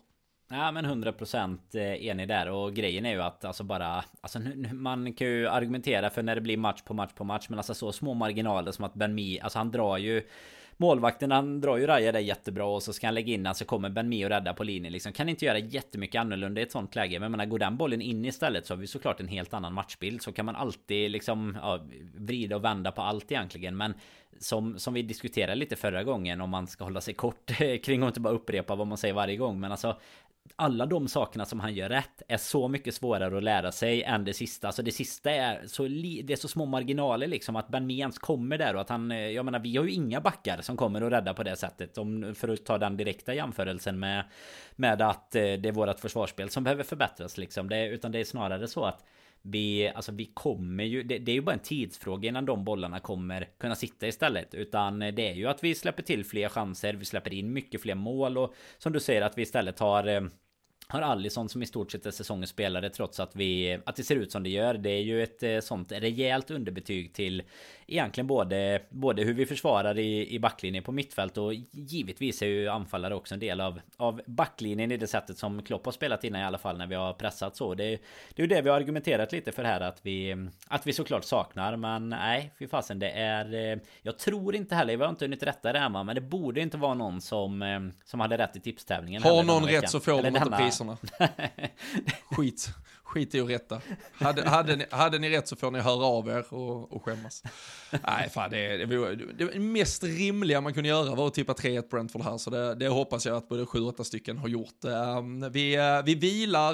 Ja men 100% eh, enig där och grejen är ju att alltså bara Alltså man kan ju argumentera för när det blir match på match på match Men alltså så små marginaler som att Ben Mi Alltså han drar ju Målvakten han drar ju Raja där jättebra och så ska han lägga in den så kommer Ben och rädda på linjen liksom. Kan inte göra jättemycket annorlunda i ett sånt läge. Men jag menar, går den bollen in istället så har vi såklart en helt annan matchbild. Så kan man alltid liksom ja, vrida och vända på allt egentligen. Men som, som vi diskuterade lite förra gången om man ska hålla sig kort [laughs] kring och inte bara upprepa vad man säger varje gång. Men alltså alla de sakerna som han gör rätt är så mycket svårare att lära sig än det sista. Alltså det sista är så, det är så små marginaler liksom att Ben Mians kommer där och att han... Eh, jag menar vi har ju inga backar som kommer att rädda på det sättet. Om, för att ta den direkta jämförelsen med, med att eh, det är vårt försvarsspel som behöver förbättras liksom. Det, utan det är snarare så att vi, alltså vi kommer ju, det, det, är ju bara en tidsfråga innan de bollarna kommer kunna sitta istället. Utan eh, det är ju att vi släpper till fler chanser, vi släpper in mycket fler mål och som du säger att vi istället har eh, har Allison som i stort sett är säsongens spelare trots att vi att det ser ut som det gör. Det är ju ett eh, sånt rejält underbetyg till egentligen både, både hur vi försvarar i, i backlinjen på mittfält och givetvis är ju anfallare också en del av, av backlinjen i det sättet som Klopp har spelat innan i alla fall när vi har pressat så. Det, det är ju det vi har argumenterat lite för här att vi, att vi såklart saknar men nej, fy fasen det är... Eh, jag tror inte heller, vi har inte hunnit rätta det här men det borde inte vara någon som, eh, som hade rätt i tipstävlingen. Har någon rätt så får de inte priserna. [laughs] Skit skit i att rätta. Hade, hade, ni, hade ni rätt så får ni höra av er och, och skämmas. Nej, fan det, det, det, mest rimliga man kunde göra var att tippa 3-1 Brentford här, så det, det hoppas jag att både 7-8 stycken har gjort. Ehm, vi, eh, vi vilar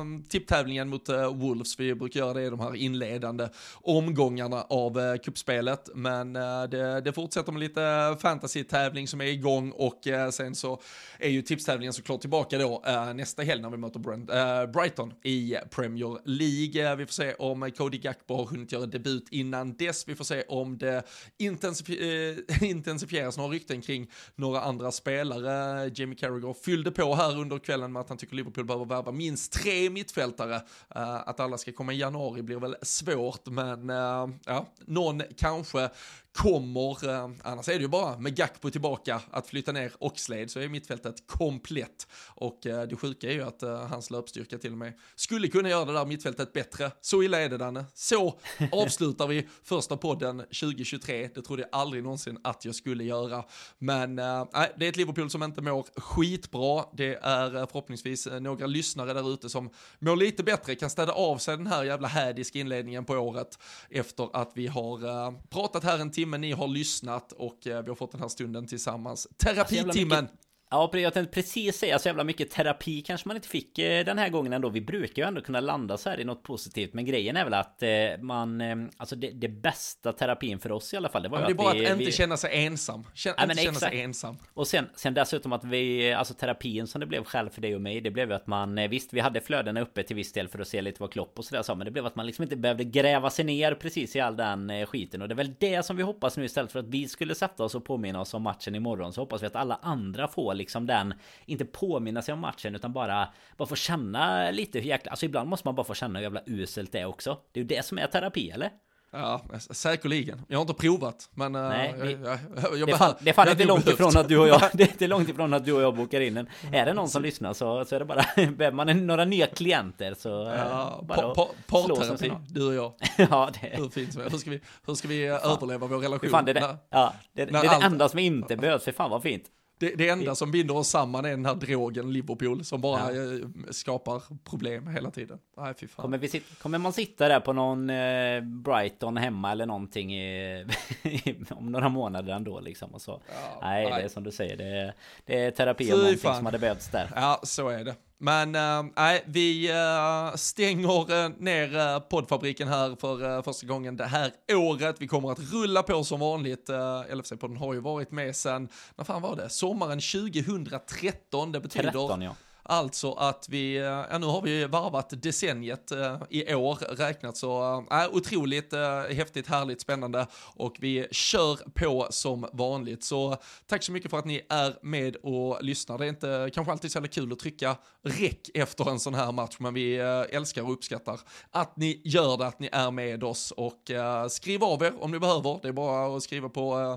ehm, tipptävlingen mot eh, Wolves, vi brukar göra det i de här inledande omgångarna av eh, kuppspelet, men det, det fortsätter med lite fantasy-tävling som är igång och sen så är ju tipstävlingen såklart tillbaka då nästa helg när vi möter Brent, Brighton i Premier League. Vi får se om Cody Gakpo har hunnit göra debut innan dess. Vi får se om det intensifier eh, [laughs] intensifieras några rykten kring några andra spelare. Jamie Carragher fyllde på här under kvällen med att han tycker Liverpool behöver värva minst tre mittfältare. Eh, att alla ska komma i januari blir väl svårt, men eh, ja, någon kanske kommer, eh, annars är det ju bara med Gakpo tillbaka att flytta ner Oxlade så är mittfältet komplett. Och eh, det sjuka är ju att eh, hans löpstyrka till och med skulle kunna göra det där mittfältet bättre. Så illa är det Danne. Så [laughs] avslutar vi första podden 2023. Det trodde jag aldrig någonsin att jag skulle göra. Men äh, det är ett Liverpool som inte mår skitbra. Det är förhoppningsvis några lyssnare där ute som mår lite bättre, kan städa av sig den här jävla hädiska inledningen på året efter att vi har pratat här en timme timme ni har lyssnat och eh, vi har fått den här stunden tillsammans. Terapitimmen! Ja, jag tänkte precis säga så jävla mycket terapi kanske man inte fick eh, den här gången ändå. Vi brukar ju ändå kunna landa så här i något positivt. Men grejen är väl att eh, man, eh, alltså det, det bästa terapin för oss i alla fall. Det var ja, ju det är bara vi, att inte vi... känna sig ensam. Känna, ja, inte känna sig ensam. Och sen, sen dessutom att vi, alltså terapin som det blev själv för dig och mig. Det blev ju att man, visst vi hade flödena uppe till viss del för att se lite vad Klopp och sådär sa. Men det blev att man liksom inte behövde gräva sig ner precis i all den skiten. Och det är väl det som vi hoppas nu istället för att vi skulle sätta oss och påminna oss om matchen imorgon. Så hoppas vi att alla andra får liksom den, inte påminna sig om matchen utan bara, bara få känna lite hur jäkla, alltså ibland måste man bara få känna hur jävla uselt det är också. Det är ju det som är terapi eller? Ja, säkerligen. Jag har inte provat, men Nej, vi- jag, jag, jag Det är fan, det är fan jag inte långt ifrån att du och jag [laughs] Det är inte långt ifrån att du och jag bokar in en Är det någon som lyssnar så, så är det bara [laughs] Behöver man några nya klienter så eh, Ja, bara pa, pa, parterapi, du och jag. [laughs] Ja det Hur fint som. Hur ska vi, hur ska vi överleva vår relation? Fan, det, är det, Nej. ja, det, det när är det enda som inte behövs, för fan vad fint. Det, det enda som binder oss samman är den här drogen Liverpool som bara Ja. eh, skapar problem hela tiden. Nej, fy fan. Kommer, vi kommer man sitta där på någon eh, Brighton hemma eller någonting i, [laughs] om några månader ändå liksom och så. Ja, nej, nej. det är som du säger, det det är terapi och någonting fan. som hade behövts där. Ja, så är det. Men eh, vi äh, stänger eh, ner eh, poddfabriken här för första gången det här året. Vi kommer att rulla på som vanligt. LFC-podden har ju varit med sen, när fan var det? Sommaren 2013. Det betyder 13 ja. Alltså att vi, eh, ja nu har vi varvat decenniet eh, i år räknat så, äh, otroligt äh, häftigt, härligt, spännande och vi kör på som vanligt. Så tack så mycket för att ni är med och lyssnar. Det är inte kanske alltid så jävla kul att trycka räck efter en sån här match, men vi äh, älskar och uppskattar att ni gör det, att ni är med oss och äh, skriv av er om ni behöver. Det är bara att skriva på äh,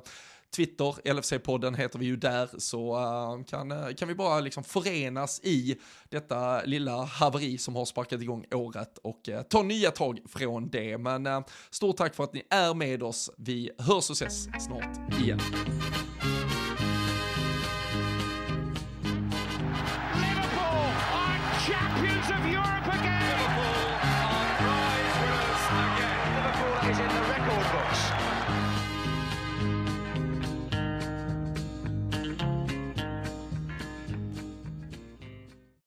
Twitter, LFC-podden heter vi ju där, så eh, kan, eh, kan vi bara liksom förenas i detta lilla haveri som har sparkat igång året och eh, ta nya tag från det. Men eh, stort tack för att ni är med oss. Vi hörs och ses snart igen.